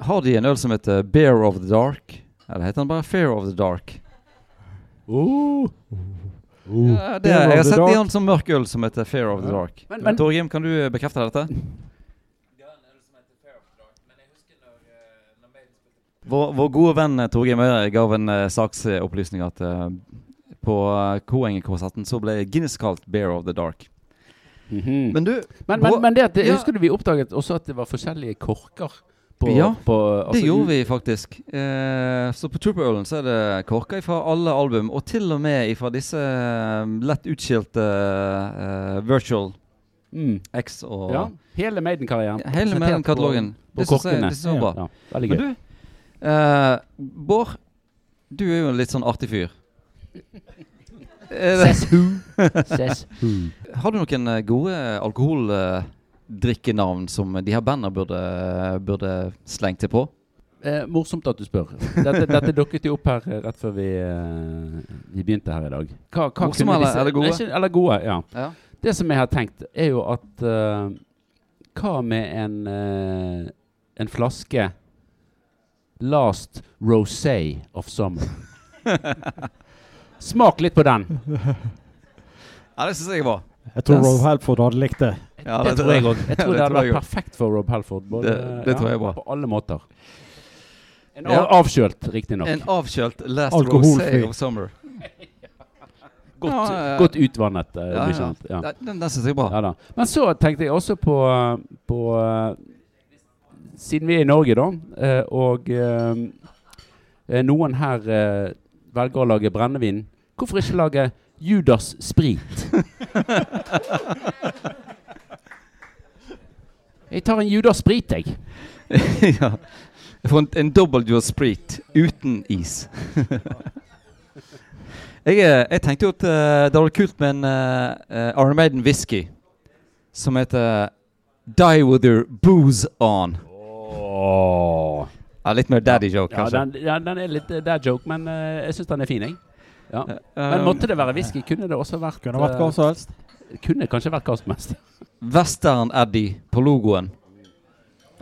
Har de en øl som heter Bear of the Dark? Eller heter den bare Fair of the Dark? Oh. Ja, det, jeg har sett de en sånn mørk øl som heter Fair of the Dark. Men, men Torgrim, kan du bekrefte dette? Vår, vår gode venn eh, Torgeir Møyre gav en uh, saksopplysning at uh, på uh, Koengen-konserten så ble Guinness kalt Bear of the Dark. Mhm. Men du, Men, men, men det at, Ja. husker du vi oppdaget også at det var forskjellige korker? På, Ja, på, det altså, gjorde vi faktisk. Eh, så på Trooper-ølen så er det korker fra alle album, og til og med fra disse eh, lett utskilte uh, Virtual Mm. X og Ja, hele Maiden-karrieren. hele Maiden-katalogen. Det på syns jeg, det var bra. Ja, Men du, eh, Bård, du er jo en litt sånn artig fyr. Says who? Says who? Har du noen eh, gode alkoholdrikkenavn som de her bandene burde, burde slengt til på? Eh, morsomt at du spør. Dette, dette dukket jo opp her eh, rett før vi, eh, vi begynte her i dag. Hva, hva Morsomme kunne eller- disse- eller gode? Ikke- Eller gode, ja. Ja. Det som jeg har tenkt, er jo at uh, Hva med en, uh, en flaske Last Rosé of Summer? Smak litt på den. ja, det syns jeg bra. Jeg tror Rob Halford hadde likt det. Ja, det, tror jeg òg. Jeg tror det, hadde vært perfekt for Rob Halford. Både, Det- det tror jeg bra. På alle måter. En Ja. av, avkjølt, riktignok. En avkjølt Last Alkoholfri. Rosé of Summer. Godt, Ja, ja, ja. godt utvannet. eh, Ja, ja. ja. Ja, Den, den syns jeg er bra. Ja da. Men så tenkte jeg også på, på uh, Siden vi er i Norge, da, uh, og eh, eh, noen her eh, velger å lage brennevin, hvorfor ikke lage Judas Sprit? Jeg tar en Judas Sprit, jeg. ja. Jeg får en, en dobbel Judas Sprit uten is. jeg, eh, jeg tenkte jo at uh, det hadde vært kult med en uh, Iron Maiden whisky som heter Die With Your Booze On. Oh. Ja, litt mer daddy joke, Ja, kanskje. den, ja, den er litt uh, dad joke, men uh, jeg syns den er fin, jeg. Ja. Eh, Men måtte det være whisky? Kunne det også vært Kunne vært hva eh, som helst. Kunne kanskje vært hva som helst. Western-Eddie på logoen.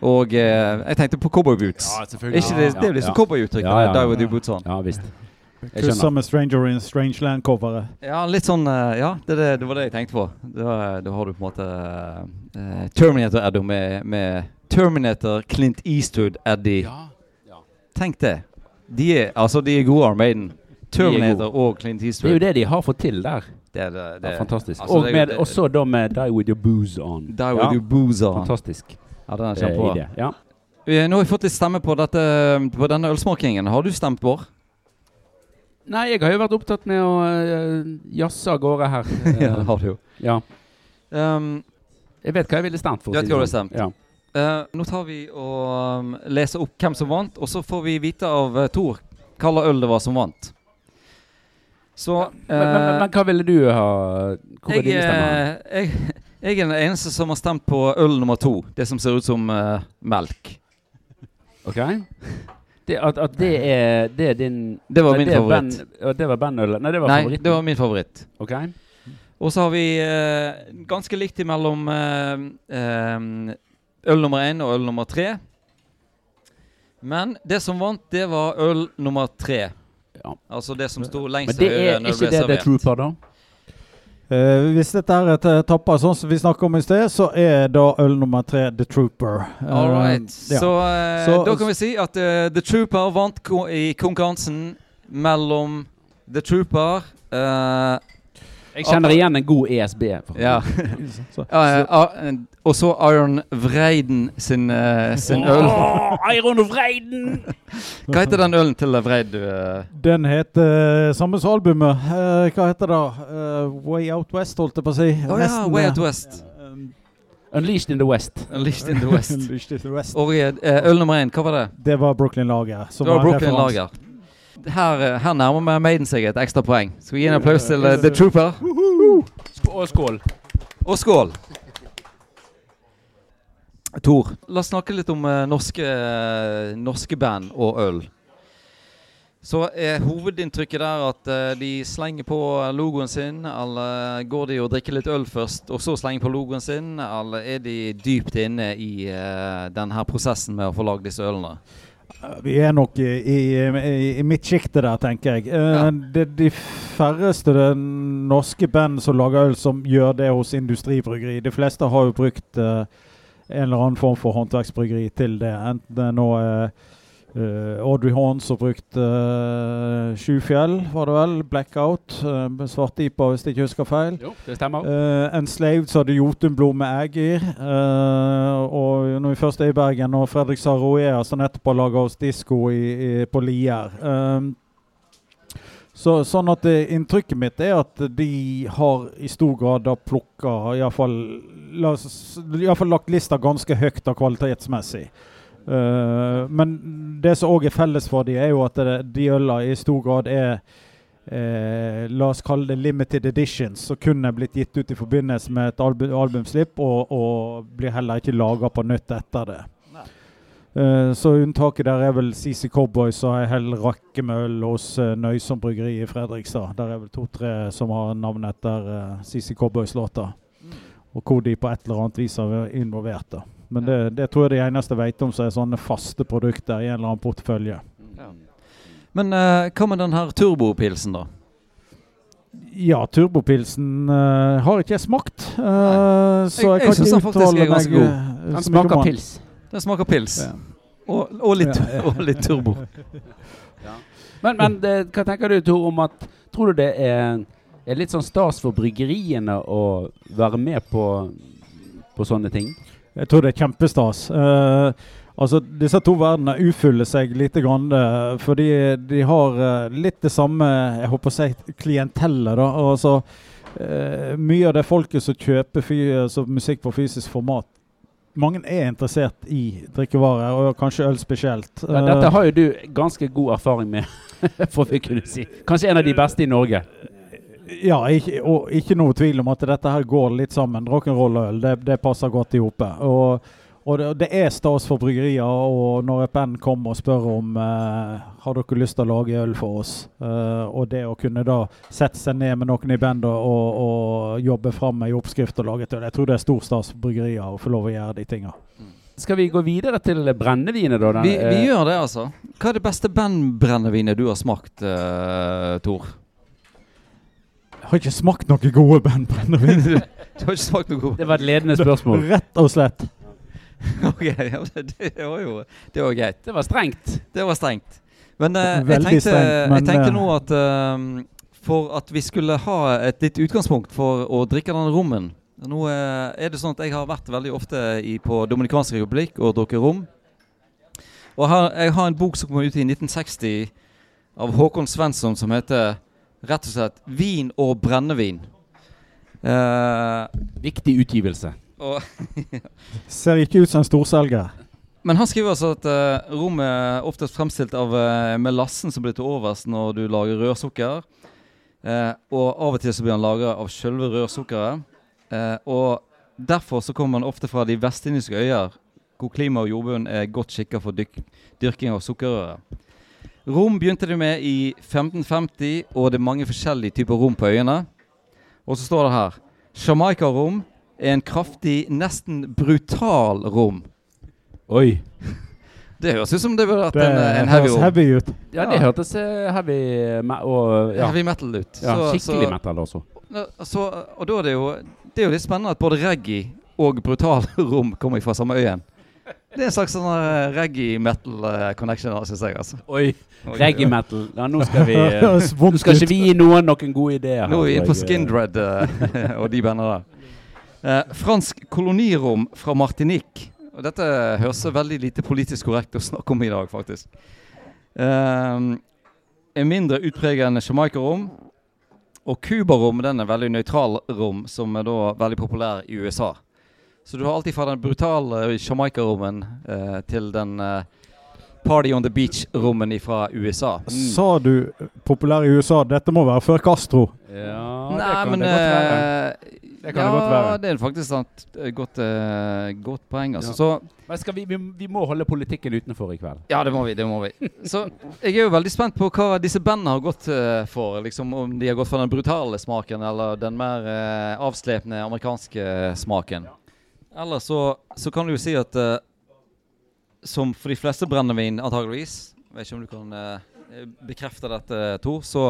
Og eh, jeg tenkte på cowboyboots. selvfølgelig. Ikke det, det er jo liksom cowboyuttrykk. Ja, ja, ja, ja. boots on. Ja visst. Kusser med 'Stranger in Strange Land'-coveret. Ja, litt sånn eh, Ja, det, det, det var det jeg tenkte på. Da, da har du på en måte uh, Terminator-Eddie med, med Terminator Clint Eastwood-Eddie. Ja. Tenk det. De er, altså, de er gode, Arm Maiden. Terminator og Clint Eastwood. Det er jo det de har fått til der. Det er det, Ja, fantastisk. altså, og det med, det- også da med 'Die With Your Booze On'. Die with your booze on. Fantastisk Ja, den er eh, kjempebra. idé. Ja. Eh, Nå har vi fått litt stemme på, dette, på denne ølsmakingen. Har du stemt, Bård? Nei, jeg har jo vært opptatt med å uh, jazze av gårde her. ja, det Eh, har du jo. ja. Um, Jeg vet hva jeg ville stemt for. Du vet hva det du har stemt. Ja. Uh, nå tar vi og um, leser opp hvem som vant, og så får vi vite av uh, Tor hva slags øl det var som vant. Så Men, men, men, men hva ville du ha Hvor er jeg, dine stemmer? eh, jeg, jeg er den eneste som har stemt på øl nummer to. Det som ser ut som uh, melk. Ok? Det, at, at det er Det er din Det var Nei, min det er favoritt. Ben- det var bandølet? Nei, det var Nei, favoritten. det var min favoritt. Ok? Og så har vi uh, ganske likt imellom uh, um, øl nummer én og øl nummer tre. Men det som vant, det var øl nummer tre. Ja. Altså det som sto Men lengst det til er høyre når ikke det ble det The servert. Trooper, da? Uh, hvis dette er et eh, tapper sånn som vi snakka om i sted, så er da øl nummer tre The Trooper. Uh, All right. ja. Så, uh, Så- da kan vi si at The Trooper vant ko i konkurransen mellom The Trooper eh, Jeg kjenner igjen en god ESB. Ja. Så- så. eh, og så Iron Vreiden sin, eh, sin øl. Iron Vreiden! Hva heter den ølen til Vreid? du, eh? Den heter samme som albumet. Eh, hva heter det? Eh, Way Out West, holdt jeg på å si. Oh, ja, Way eh, Out West. um, Unleashed in the West. Unleashed in the West. Unleashed in the West. Og eh, øl nummer én, hva var det? Det var Brooklyn Lager. som Det var Brooklyn. Lager. Her, eh, her nærmer Maiden seg et ekstra poeng. Skal vi gi en applaus til uh, The Trooper? Sk- Og skål. Og skål! Tor, la oss snakke litt om uh, norske, uh, norske band og øl. Så er hovedinntrykket der at de slenger på logoen sin, eller går de og drikker litt øl først, og så slenger på logoen sin, eller er de dypt inne i uh, denne prosessen med å få lagd disse ølene? Vi er nok i, i, i, midtsjiktet der, tenker jeg. Eh, Ja. Det er de færreste det norske band som lager øl, som gjør det hos industribryggeri. De fleste har jo brukt uh, en eller annen form for håndverksbryggeri til det. Enten det nå er eh, Audrey Horn som brukte uh, Sjufjell, var det vel? Blackout. Uh, Svartipa, hvis jeg ikke husker feil. Jo, det stemmer. Uh, Enslaved så hadde Jotunblod med Ægir. Uh, og når vi først er i Bergen, og Fredrik Saroea som nettopp har laga oss disko på Lier. Um, så, sånn at det, Inntrykket mitt er at de har i stor grad da plukka Iallfall lagt lista ganske høyt da kvalitetsmessig. Eh, men det som òg er felles for de, er jo at det, de øla i stor grad er eh, La oss kalle det limited editions, som kun er blitt gitt ut i forbindelse med et albu albumslipp, og, og blir heller ikke laga på nytt etter det. Uh, så unntaket der er vel CC Cowboys og ei hel rakke med øl hos uh, Nøysom bryggeri i Fredrikstad. Der er vel to-tre som har navn etter uh, CC Cowboys-låta. Og hvor de på et eller annet vis har vært involvert. da. Men det, det tror jeg de eneste vet om som er sånne faste produkter i en eller annen portefølje. Men uh, hva med den her turbopilsen, da? Ja, turbopilsen uh, har ikke jeg smakt. Uh, så Jeg- jeg, jeg ikke den faktisk er uttale ganske meg god. Den smaker pils. Den smaker pils. Ja. Og, og, litt, Ja, ja. og litt turbo. Men, men det, hva tenker du, Tor, om at Tror du det er, er litt sånn stas for bryggeriene å være med på, på sånne ting? Jeg tror det er kjempestas. Uh, altså, disse to verdenene utfyller seg lite grann, uh, fordi de har uh, litt det samme jeg håper å si, klientellet. da, altså Mye av det folket som kjøper fy, altså, musikk på fysisk format, mange er interessert i drikkevarer, og kanskje øl spesielt. Ja, dette har jo du ganske god erfaring med, får vi kunne si. Kanskje en av de beste i Norge. Ja, ikke, og ikke noe tvil om at dette her går litt sammen. Rock'n'roll og øl, det, det passer godt i hop. Og, og det, det er stas for bryggerier. Og når et band kommer og spør om eh, har dere lyst til å lage øl for oss, eh, og det å kunne da sette seg ned med noen i bandet og, og jobbe fram ei oppskrift og lage et øl, jeg tror det er stor stas for bryggerier å få lov å gjøre de tinga. Skal vi gå videre til brennevinet, da? Vi, vi eh, gjør det, altså. Hva er det beste bandbrennevinet du har smakt, uh, Tor? Jeg har ikke smakt noen gode bandbrennevin. du har ikke smakt noe gode. Det var et ledende spørsmål. Rett og slett. ok, ja, det var jo Det var greit. Det var strengt. Det var strengt. Men eh, jeg, tenkte, strengt, men, jeg tenkte eh, nå at eh, for at vi skulle ha et litt utgangspunkt for å drikke denne rommen Nå uh, er det sånn at jeg har vært veldig ofte i, på Dominikansk republikk og drukket rom. Og her, jeg har en bok som kom ut i 1960 av Håkon Svensson som heter rett og slett 'Vin og brennevin'. Uh, Viktig utgivelse. og Ser ikke ut som en storselger. Men han skriver altså at uh, rom er oftest fremstilt av uh, melassen som blir til overs når du lager rørsukker. Uh, og av og til så blir han laga av sjølve rørsukkeret. Eh, og derfor så kommer han ofte fra de vestindiske øyer, hvor klima og jordbunn er godt skikka for dyk dyrking av sukkerrøret. Rom begynte de med i 1550, og det er mange forskjellige typer rom på øyene. Og så står det her Jamaica-rom er en kraftig, nesten brutal rom. Oi. Det høres ut som det burde vært Det en, en heavy høres rom. heavy ut. Ja, det hørtes eh, heavy me og ja. Heavy metal ut. ja, Så- skikkelig så- metal også. Så, og da er det jo Det er jo litt spennende at både reggae og brutal rom kommer fra samme øyen. Det er en slags sånn eh, reggae-metal-connection, syns jeg. altså Oi. Reggae metal. Ja, nå skal vi eh, Nå skal ikke vi gi noen noen gode ideer. Nå er vi inne på. Skindred uh, og de bandene der. Uh, fransk kolonirom fra Martinique. Og dette høres veldig lite politisk korrekt å snakke om i dag, faktisk. Uh, en mindre utpreget enn Jamaica-rom. Og Cuba-rom den er veldig nøytral rom, som er da veldig populær i USA. Så du har alltid fra den brutale Jamaica-rommen eh, til den eh, Party on the Beach-rommen fra USA. Sa du populær i USA? Dette må være før Castro. Ja, det kan men det godt være. eh, Det kan ja, det godt være. det er faktisk sant. Et Godt, uh, godt poeng. Altså. Ja. Så Men skal vi, vi, vi må holde politikken utenfor i kveld. ja, det må vi. det må vi Så jeg er jo veldig spent på hva disse bandene har gått uh, for. Liksom Om de har gått for den brutale smaken eller den mer uh, avslepne amerikanske smaken. Eller så, så kan du jo si at uh, som for de fleste brennevin, antageligvis Vet ikke om du kan uh, bekrefte dette, Tor. Så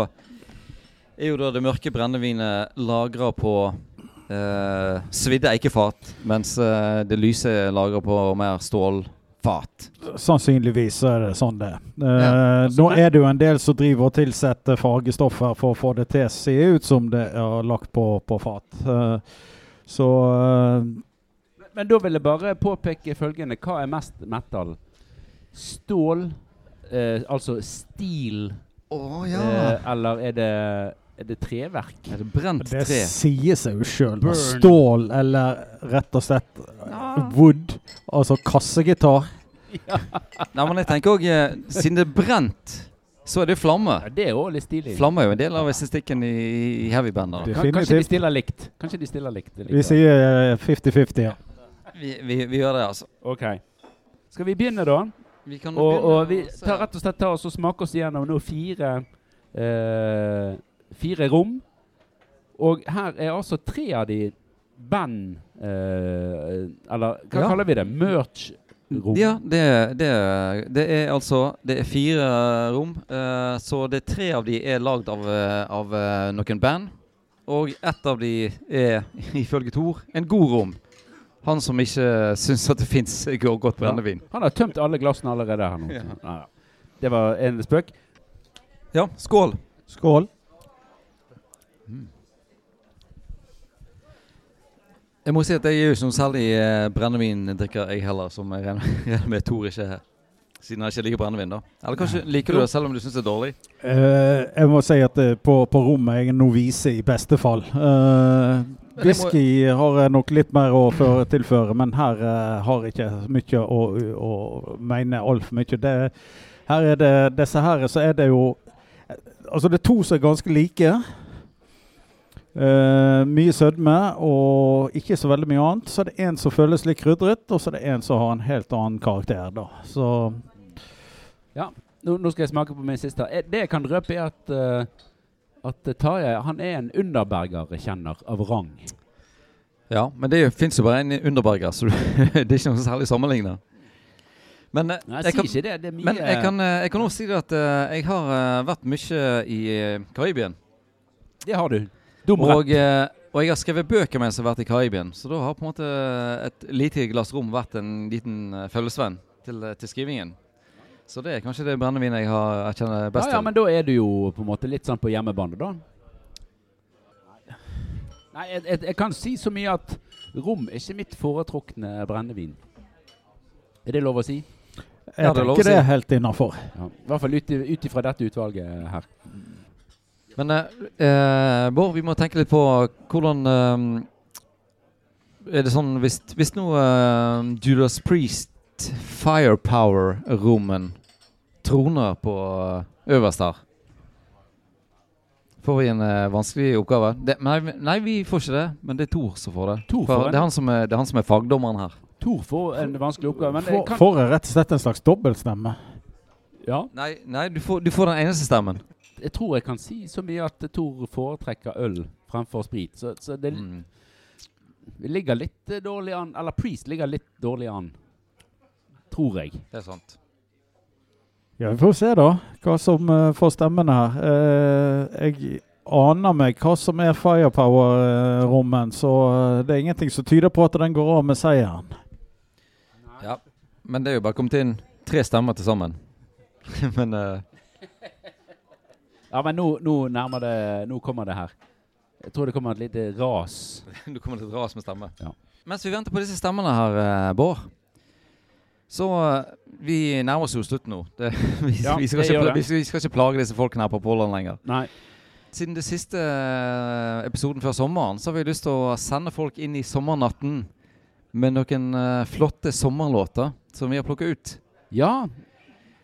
er jo da det mørke brennevinet lagra på uh, svidde eikefat, mens det lyse er lagra på mer stålfat. Sannsynligvis så er det sånn det. Eh, Ja. Nå er det jo en del som driver og tilsetter fargestoffer for å få det til å se ut som det er lagt på, på fat. Eh, så eh, Men da vil jeg bare påpeke følgende. Hva er mest metal? Stål, eh, altså stil, Å eh, eller er det, er det treverk? Er det brent det tre? sier seg jo sjøl. Stål eller rett og slett wood, altså kassegitar. Nei, men jeg tenker òg Siden det er brent, så er det flamme. Ja, det er òg litt stilig. Flamme er jo en del av estetikken i, i heavybander. Det- kanskje de stiller likt. Kanskje de stiller likt. det Vi sier eh, 50-50, ja. Vi, vi, vi gjør det, altså. OK. Skal vi begynne, da? Vi kan Og, begynne og vi tar rett og slett ta oss og smaker oss igjennom nå fire eh, Fire rom. Og her er altså tre av de band eh, Eller hva Ja. kaller vi det? Merch-rom. Ja, det, det, det er altså Det er fire rom. eh, så det er tre av de er lagd av, eh, av eh, noen band. Og ett av de er, ifølge Tor, en god rom. Han som ikke syns at det fins godt brennevin. Han har tømt alle glassene allerede her nå. Ja. Det var en spøk. Ja, skål. Skål. Jeg må si at jeg er jo ikke noen særlig eh, brennevindrikker, jeg heller, som jeg regner regner med Tor ikke er. Siden han ikke liker brennevin, da. Eller kanskje liker du det selv om du syns det er dårlig? Uh, jeg må si at uh, på, på rommet jeg er novise i beste fall. Uh, whisky har jeg nok litt mer å tilføre, men her uh, har jeg ikke mye å, å mene altfor mye. Det, her er det disse her, så er det jo Altså, det er to som er ganske like. Uh, mye sødme og ikke så veldig mye annet. Så er det en som føles litt krydret, og så er det en som har en helt annen karakter. da. Så Nå, nå skal jeg smake på min siste. Eh, Det jeg kan røpe, er at, eh, at Tarjei han er en underbergerkjenner av rang. Ja, men det fins jo bare en underberger, så det er ikke noe særlig sammenligna. Men, eh, Nei, jeg kan, det. Det men jeg kan, eh, jeg kan også si det at eh, jeg har eh, vært mye i Karibien. Det har du. Dum rett. Og, eh, og jeg har skrevet bøker mens jeg har vært i Karibien, så da har på en måte et lite glass rom vært en liten følgesvenn til, til skrivingen. Så det er kanskje det brennevinet jeg, har, jeg kjenner best ja, ja, til. men da er du jo på en måte litt sånn på hjemmebane, da. Nei, jeg, jeg, jeg kan si så mye at rom er ikke mitt foretrukne brennevin. Er det lov å si? jeg Ja, det er tenker det er helt innafor. Ja. I hvert fall ut ut ifra dette utvalget her. Men eh, eh, Bård, vi må tenke litt på hvordan eh, Er det sånn Hvis, hvis nå eh, Judas Priest Firepower-rommen troner på eh, øverst her Får vi en eh, vanskelig oppgave? Det, nei, vi- nei, vi får ikke det. Men det er Tor som får det. Tor får det, er han som er, det er han som er fagdommeren her. Tor får en vanskelig oppgave, men For, kan får jeg rett og slett en slags dobbeltstemme? Ja. Nei, nei du, får, du får den eneste stemmen. Jeg tror jeg kan si så mye at Tor foretrekker øl fremfor sprit. Så, så det Mm. vi ligger litt eh, dårlig an. Eller Priest ligger litt dårlig an. Tror jeg. Det er sant. Ja, Vi får se da hva som uh, får stemmene her. Uh, jeg aner meg hva som er firepower-rommen, så eh, det er ingenting som tyder på at den går av med seieren. Ja. Men det er jo bare kommet inn tre stemmer til sammen. men Ja, men nå, nå nærmer det Nå kommer det her. Jeg tror det kommer et lite ras. det kommer et ras med stemme. Ja. Mens vi venter på disse stemmene her, Bård Så eh, vi nærmer oss jo slutten nå. Det, vi, Ja, vi, skal ikke, vi, vi skal ikke plage disse folkene her på Påland lenger. Nei. Siden det siste eh, episoden før sommeren, så har vi lyst til å sende folk inn i sommernatten med noen eh, flotte sommerlåter som vi har plukka ut. Ja.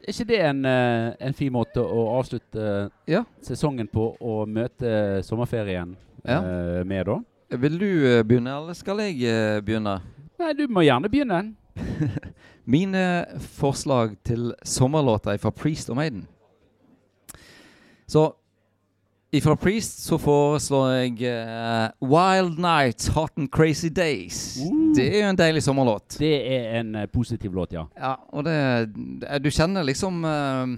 Er ikke det en, en fin måte å avslutte Ja. sesongen på og møte sommerferien Ja. med, da? Vil du begynne, eller skal jeg begynne? Nei, du må gjerne begynne. Mine forslag til sommerlåter er fra Priest og Maiden. Så fra Priest så foreslår jeg uh, Wild Nights, Hot and Crazy Days. Uh. Det er jo en deilig sommerlåt. Det er en uh, positiv låt, ja. Ja, og det, det Du kjenner liksom eh,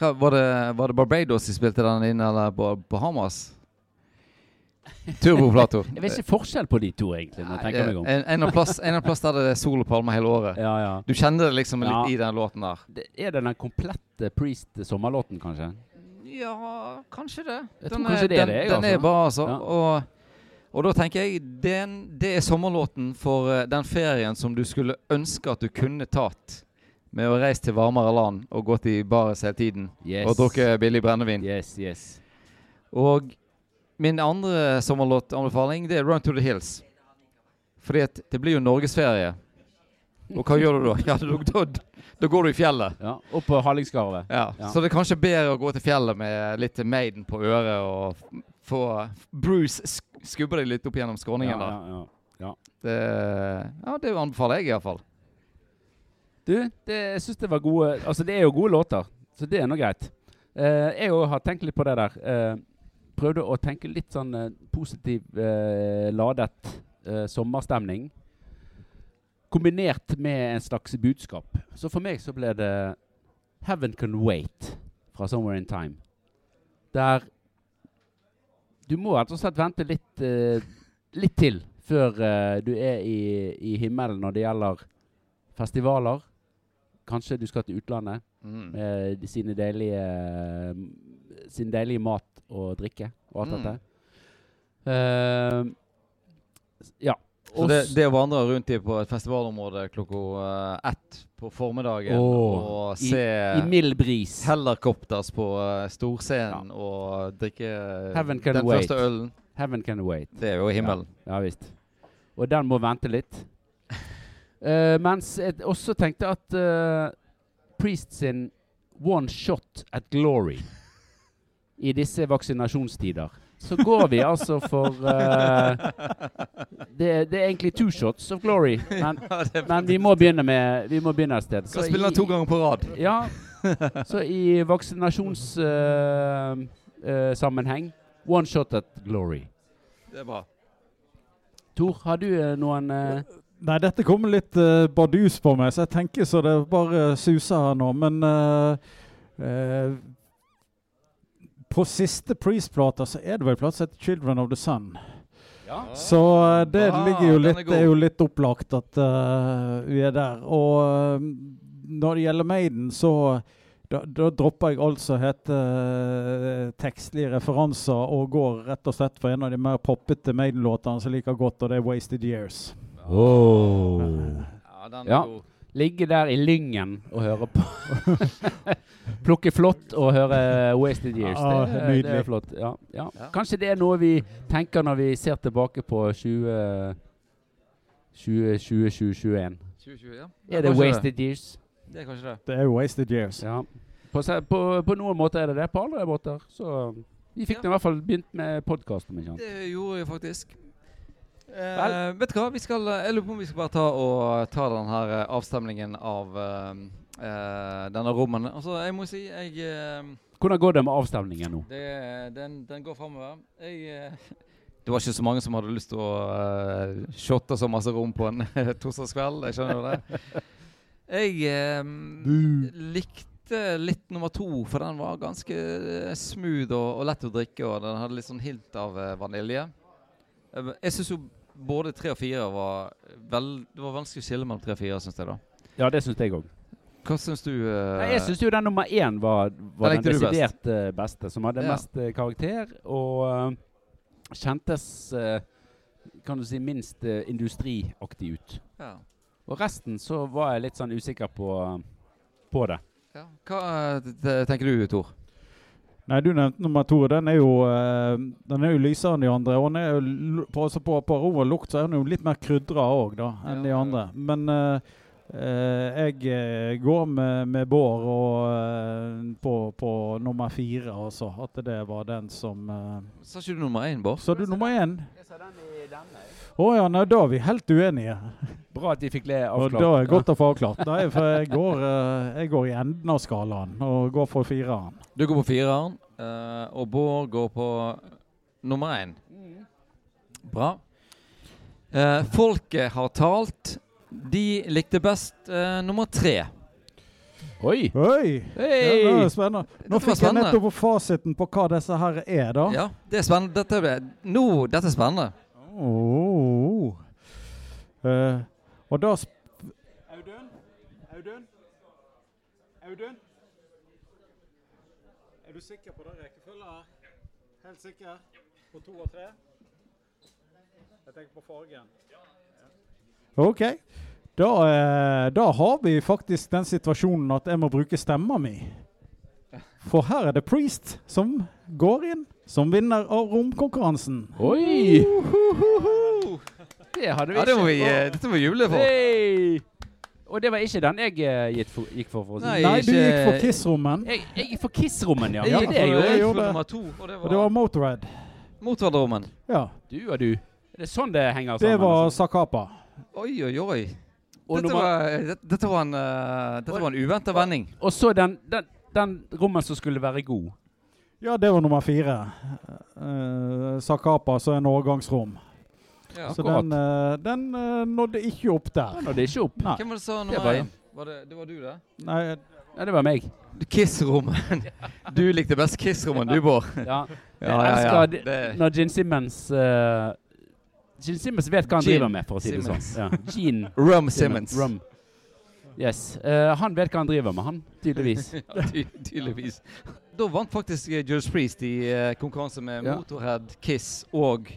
var, det, var det Barbados de spilte den inn, eller Ba- Bahamas? Turbo Plato. Jeg vet ikke forskjell på de to, egentlig. når jeg tenker meg om. En, en av plass, en av plass der det er sol og palmer hele året. Ja, ja. Du kjenner det liksom Ja. i den låten der. Det, er det den komplette Priest-sommerlåten, kanskje? Ja, kanskje det. Jeg tror kanskje det er den, det, jeg, den altså. er bra, altså. Ja. Og, og da tenker jeg den, det er sommerlåten for uh, den ferien som du skulle ønske at du kunne tatt med å reise til varmere land og gått i bares hele tiden Yes. og drukke billig brennevin. Yes, yes. Og min andre sommerlåtanbefaling det er Run to the Hills. Fordi at det blir jo norgesferie. Og hva gjør du da? Ja, da, da, går du i fjellet. Ja, Opp på Hallingskarvet. Ja. Ja. Så det er kanskje bedre å gå til fjellet med litt Maiden på øret og få Bruce sk skubbe deg litt opp gjennom skråningen. Ja, da. ja, ja. Det, ja, det anbefaler jeg iallfall. Du, det, jeg syns det var gode Altså, det er jo gode låter, så det er nå greit. Uh, jeg òg har tenkt litt på det der. Eh, prøvde å tenke litt sånn eh, positiv, eh, ladet eh, sommerstemning. Kombinert med en slags budskap. Så for meg så ble det 'Heaven Can Wait' fra 'Somewhere In Time'. Der du må rett og slett vente litt, eh, litt til før du er i, i himmelen når det gjelder festivaler. Kanskje du skal til utlandet Mm. med sine deilige, sin deilige mat og drikke og alt Mm. dette. Eh, ja. Så det, det å vandre rundt i på et festivalområde klokka eh, ett på formiddagen oh, og se I mild bris. helikopters på eh, storscenen og drikke den wait. første ølen, Heaven can wait. det er jo himmelen. Ja visst. Og den må vente litt. uh, mens jeg også tenkte at uh, Priest sin One Shot at Glory i disse vaksinasjonstider så går vi altså for uh, det, det er egentlig two shots of glory, men, Ja, men vi må begynne med Vi må begynne et sted. Skal spille den to ganger på rad. Ja. Så i vaksinasjonssammenheng one shot at glory. Det er bra. Tor, har du eh, noen eh, Nei, dette kommer litt uh, bardus på meg, så jeg tenker så det bare suser her nå. Men Uh, eh, på siste Priest-plata så er det vel plass etter 'Children of the Sun'. Ja. Så eh, det Ah, ligger jo litt, er er jo litt opplagt at uh, vi er der. Og eh, når det gjelder Maiden, så da, da dropper jeg altså hete uh, tekstlige referanser og går rett og slett for en av de mer poppete Maiden-låtene som jeg liker godt, og det er 'Wasted Years'. Oh. Ja, den er Ja. god. Ligge der i lyngen og høre på. Plukke flott og høre Wasted Years. Ah, det, er- det er flott. Ja, ja. Ja. Kanskje det er noe vi tenker når vi ser tilbake på 20... 2020, 2021. 20, ja. Er det Wasted Years? Det er kanskje det. Det er 'Wasted Years'. Ja. På, på, på noen måter er det det, på andre måter så Vi fikk Ja. det i hvert fall begynt med podkast. Det gjorde vi faktisk. Eh, vet du hva, vi skal, eh, jeg lurer på om vi skal bare ta og ta den her eh, avstemningen av eh, denne rommen. Altså, jeg må si, jeg eh, Hvordan går det med avstemningen nå? det, den, den går framover. Jeg eh, Det var ikke så mange som hadde lyst til å uh, shotte så masse rom på en torsdagskveld. Jeg skjønner jo det. Jeg um, likte litt nummer to, for den var ganske eh, smooth og, og lett å drikke. Og den hadde litt sånn hint av uh, vanilje. Eh, Jeg syns jo både tre og fire var vel, Det var vanskelig å skille mellom tre og fire, syns jeg. da Ja, det syns jeg òg. Hva syns du? Uh, Nei, Jeg syns jo den nummer én var, var Den desidert best. eh, beste. Som hadde Ja. mest eh, karakter og uh, kjentes uh, kan du si minst industriaktig ut. ja. Og resten så var jeg litt sånn usikker på, på det. Ja. Hva tenker du, Tor? Nei, du nevnte nummer to. Den er jo, den er jo lysere enn de andre. Og den er jo, på, altså på, på ro og lukt så er den jo litt mer krydra òg, enn Ja, de andre. Men eh, jeg eh, går med, med Bård og, eh, på, på nummer fire, altså. At det var den som eh, Sa ikke du nummer én, Bård? Sa du nummer én? Jeg sa den i denne. Å ja, nei, da er vi helt uenige. Bra at de fikk le Og avklart. da er det godt å få avklart. Nei, for jeg går, eh, jeg går i enden av skalaen og går for fireren. Du går på fireren, eh, og Bård går på nummer én. Bra. Eh, folket har talt. De likte best uh, nummer tre. Oi! Oi! Ja, det er spennende. Nå fikk jeg nettopp fasiten på hva disse her er, da. Ja, det er spennende. Dette er, nå, dette er spennende. Oh. Uh, og da sp Audun? Audun? Audun? Er du sikker på den rekkefølgen her? Helt sikker? På to og tre? Jeg tenker på fargen. OK. Da, eh, da har vi faktisk den situasjonen at jeg må bruke stemma mi. For her er det Priest som går inn som vinner av romkonkurransen. Oi! Det hadde vi Ja, det må vi, ikke. eh, dette må vi juble for. Hey. Og det var ikke den jeg gikk for, gikk for. for å si. Nei, Nei, du gikk for Kiss-rommen. Jeg, jeg gikk for Kiss-rommen, ja. Jeg ja gikk det for, jeg jeg gjorde nummer to, og det Og det var var Motorhead. Motorhead-rommen. Ja. du og du. Er det sånn det henger Det sammen? var altså? Sakapa. Oi, oi, oi. Dette var, dette, dette var en, uh, dette var en uventa vending. og så den, den, den rommen som skulle være god. Ja, det var nummer fire. Uh, Sakapa, så en årgangsrom. Ja. Så den, uh, den uh, nådde ikke opp der. Den nådde ikke opp. Nei. Hvem var det som sa nummer var én? Det, det var du, det? Nei, Nei, det var meg. Kiss-rommen. Du likte best Kiss-rommen, du, Bård. Ja. Jeg Ja, ja, ja. elsker de- Det- når Gene Simmons uh, Gene Simmons vet hva han Gene driver med, for å si det sånn. Simmons. Ja. Gene Rum Simmons. Rum. Yes. Uh, han vet hva han driver med, han. Tydeligvis. Ja, ty tydeligvis. Da vant faktisk Judas Priest i uh, konkurranse med Ja. Motorhead, Kiss og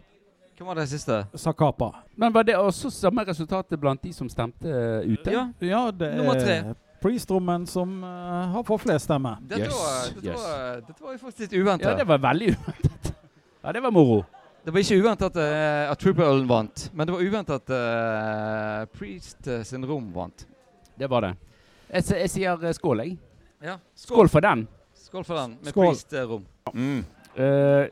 Hvem var det siste? Sakapa. Men var det også samme resultatet blant de som stemte ute? Ja, Ja, det Nummer tre. Priest-rommen som har fått flest stemmer. dette, Yes, var, dette, yes. var, dette var faktisk litt uventet. Ja, det var veldig uventet. Ja, det var moro. Det var ikke uventet at, uh, at Trooper vant, men det var uventet at uh, Priest uh, sin rom vant. Det var det. Jeg, jeg sier skål, jeg. Ja, Skål for den. Skål for den, med Skål. Priest rom. Mm. Eh,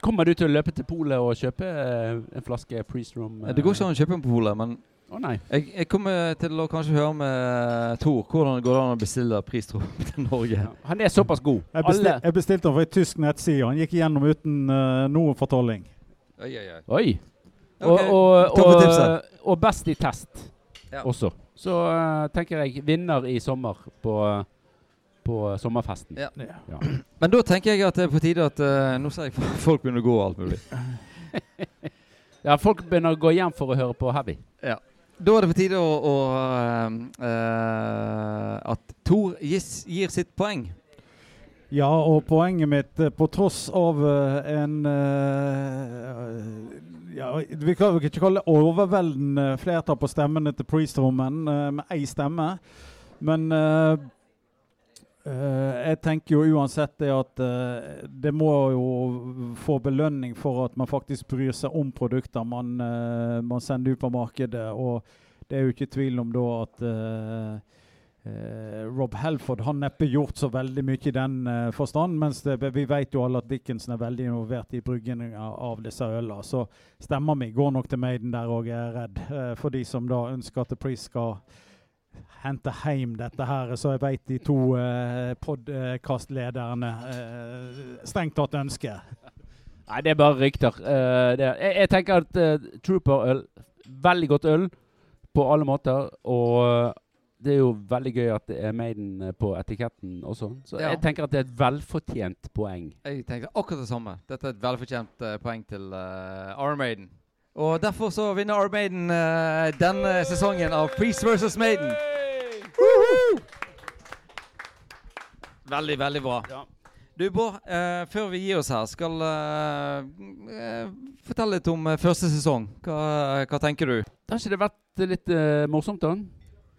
Kommer du til å løpe til polet og kjøpe en flaske Priest rom? Det går ikke an å kjøpe den på polet, men Å nei. jeg, jeg kommer til å kanskje høre med Tor hvordan det går an å bestille pristro til Norge. Ja. Han er såpass god. Jeg, bestil, Alle jeg bestilte den fra ei tysk nettside. Han gikk igjennom uten uh, noen fortolling. Oi, oi, oi. Oi. Ok, Og, og, og, og best i test Ja. også. Så uh, tenker jeg vinner i sommer på, på sommerfesten. Ja. Ja. Men da tenker jeg at det er på tide at uh, Nå ser jeg folk begynner å gå alt mulig. Ja, folk begynner å gå hjem for å høre på Heavy. Da er det på tide å, å uh, At Tor gis, gir sitt poeng. Ja, og poenget mitt, eh, på tross av eh, en ja, Vi kan ikke kalle det overveldende flertall på stemmene til Priest-rommen eh, med én stemme, men jeg tenker jo uansett det at eh, det må jo få belønning for at man faktisk bryr seg om produkter man, eh, man sender ut på markedet. Og det er jo ikke tvil om da at Uh, Eh, Rob Helford har neppe gjort så veldig mye i den uh, forstand, mens det, vi vet jo alle at Dickinson er veldig involvert i bryggingen av, disse ølene. Så stemmer mi går nok til Maiden der òg, er redd. Uh, for de som da ønsker at The Priest skal hente hjem dette her, så jeg vet de to eh, podkastlederne eh, strengt tatt ønsker. Nei, det er bare rykter. Uh, det, jeg, jeg tenker at uh, Trooper-øl Veldig godt øl på alle måter. Og det er jo veldig gøy at det er Maiden eh, på etiketten også. Så Ja. jeg tenker at det er et velfortjent poeng. Jeg tenker akkurat det samme. Dette er et velfortjent uh, poeng til uh, Iron Maiden. Og derfor så vinner Iron Maiden eh, denne sesongen av Priest versus Maiden. Veldig, veldig bra. Ja. Du, Bård, eh, før vi gir oss her, skal eh, eh, fortelle litt om eh, første sesong. Hva, hva tenker du? Har ikke det vært litt eh, morsomt, da?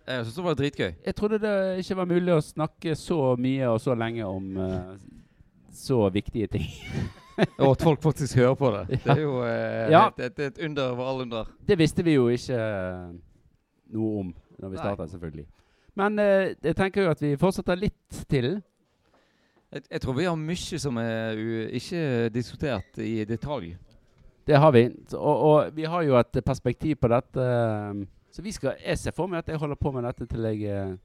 Jeg syns det var dritgøy. Jeg trodde det ikke var mulig å snakke så mye og så lenge om eh, så viktige ting. Og at folk faktisk hører på det. Det er jo eh, Ja. et, et, et under over alle under. Det visste vi jo ikke noe om når vi startet, starta, selvfølgelig. Men eh, jeg tenker jo at vi fortsetter litt til. Jeg, jeg tror vi har mye som er u ikke diskutert i detalj. Det har vi. Og, og vi har jo et perspektiv på dette. eh, Så vi skal, jeg ser for meg at jeg holder på med dette til jeg er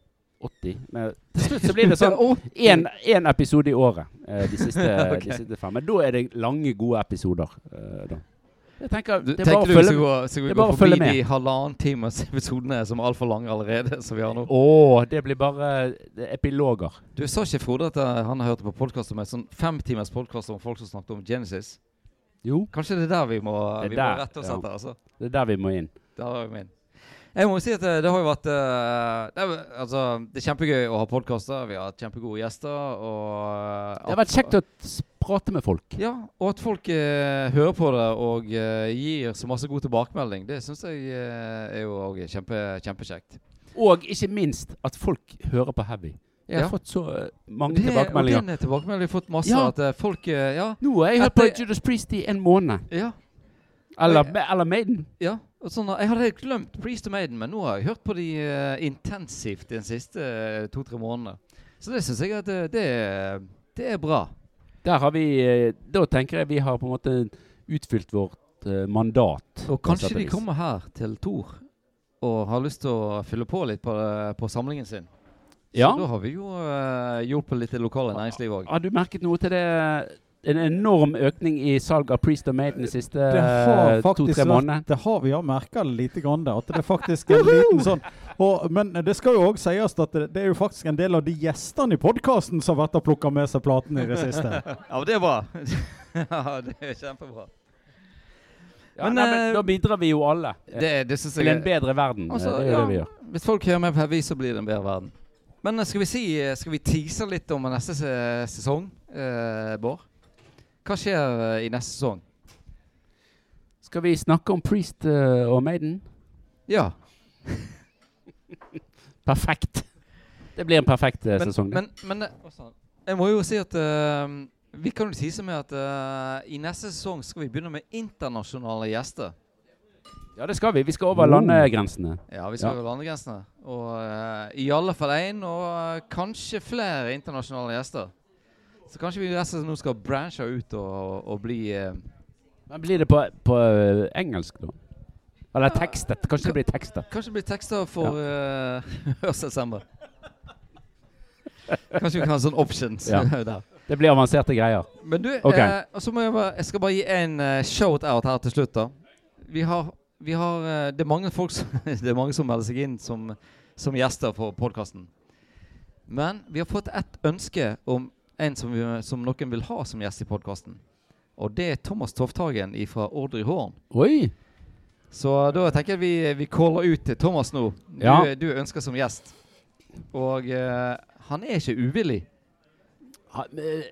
80. Men til slutt så blir det sånn én episode i året eh, de, siste, okay. de siste fem. Men da er det lange, gode episoder. eh, da. Jeg tenker, det er bare å følge skal gå, skal vi skal gå forbi de halvannen timers episodene som er altfor lange allerede? som vi har nå? Å, det blir bare er epiloger. Du sa ikke Frode at eh, han hørte på podkast om et sånn femtimers podkast om folk som snakket om Genesis? Jo, Kanskje det er der vi må, vi der, må rette oss ja. etter? altså. det er der vi må inn. Der er vi min. Jeg må jo si at det, det har jo vært eh, det, er, altså, det er kjempegøy å ha podkaster. Vi har hatt kjempegode gjester. Og, eh, Det har vært kjekt å prate med folk. Ja, og at folk eh, hører på det og eh, gir så masse god tilbakemelding, det syns jeg eh, er jo òg kjempe, kjempekjekt. Og ikke minst at folk hører på Heavy. Jeg har Ja. fått så eh, mange Det, og tilbakemeldinger. tilbakemelding, tilbakemeldingen har fått masse Ja. At eh, folk eh, Ja. Nå har jeg hørt på Judas Priest i en måned. ja. Eller, eller Maiden. Ja, sånn, Jeg hadde helt glemt Priest og Maiden, men nå har jeg hørt på de uh, intensivt de siste uh, to-tre månedene. Så det syns jeg at det, det, er- det er bra. Der har vi uh, Da tenker jeg vi har på en måte utfylt vårt eh, mandat. Og kanskje de kommer her til Tor og har lyst til å fylle på litt på, på samlingen sin. Ja. Så da har vi jo hjulpet litt det lokale næringslivet òg. Har du merket noe til det? En enorm økning i salg av Priest og Maiden de siste Det har eh, to-tre månedene. Det har vi ja merka lite grann det. At det er faktisk en liten sånn og, Men det skal jo òg sies at det, det er jo faktisk en del av de gjestene i podkasten som har vært og plukka med seg platene i det siste. Ja, men det er bra. ja, det er kjempebra. Ja, Men, nei, men eh, da bidrar vi jo alle Det, det synes til en bedre verden. Altså, eh, det er ja. det vi gjør. Hvis folk hører med på her, så blir det en bedre verden. Men skal vi si Skal vi tease litt om neste sesong, eh, Bård? Hva skjer eh, i neste sesong? Skal vi snakke om Priest uh, og Maiden? Ja. Perfekt. Det blir en perfekt uh, Men, sesong. men, men han? jeg må jo si at vi kan jo tease med at eh, i neste sesong skal vi begynne med internasjonale gjester. ja, det skal vi. Vi skal over Oh. landegrensene. Ja, vi skal Ja. over landegrensene. Og i alle fall én, og kanskje flere internasjonale gjester. Så kanskje vi nesten nå skal branche ut og, og bli eh, Men blir det på, på eh, engelsk, da? Eller tekstet? Kanskje det blir tekstet? Kanskje det blir tekster for uh, hørselshemmede. Kanskje vi kan ha sånn options Ja. der. Det blir avanserte greier. Men du, Ok. eh, og så må jeg, bare, jeg skal bare gi en uh, shout-out her til slutt. da Vi har, vi har eh, Det er mange folk som, Det er mange som melder seg inn som, som gjester på podkasten. Men vi har fått ett ønske om en som, vi, som noen vil ha som gjest i podkasten. Og det er Thomas Tofthagen fra Ordre i Horn. Oi! Så da tenker jeg vi, vi caller ut til Thomas nå. Du, Ja. du er ønska som gjest. Og uh, han er ikke uvillig.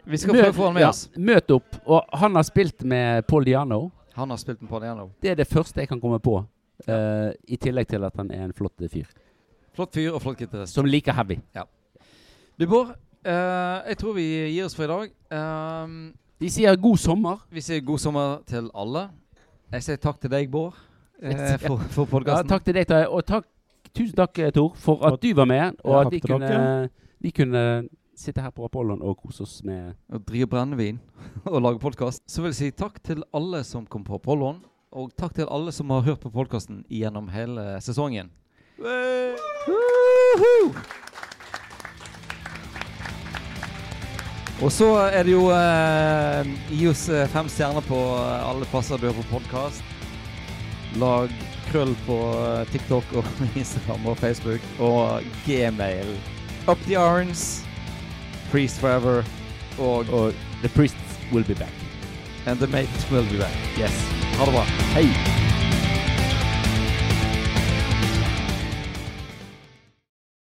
Vi skal prøve å få han med ja, oss. Møt opp. Og han har spilt med Paul Diano. Han har spilt med Paul Diano. Det er det første jeg kan komme på. Uh, I tillegg til at han er en flott fyr. Flott fyr og flott gitarist. Som liker heavy. Du, Bård. Eh, jeg tror vi gir oss for i dag. vi De sier god sommer. vi sier god sommer til alle. Jeg sier takk til deg, Bård, eh, Jeg for, podkasten. Ja, takk til deg, Tarjei. Og takk, tusen takk, eh, Tor, for at du var med. Og Ja, at vi kunne, vi kunne sitte her på Apollon og kose oss med Og drikke brennevin og lage podkast. Så vil jeg si takk til alle som kom på Apollon, Og takk til alle som har hørt på podkasten gjennom hele sesongen. Woohoo! Og så er det jo eh, Gi oss eh, fem stjerner på eh, alle plasser du hører på podkast. Lag krøll på eh, TikTok og Instagram og Facebook og Gmail. Up the arms. Priest forever. Og Og The Priests will be back. And the mate will be back. Yes. Ha det bra. Hei.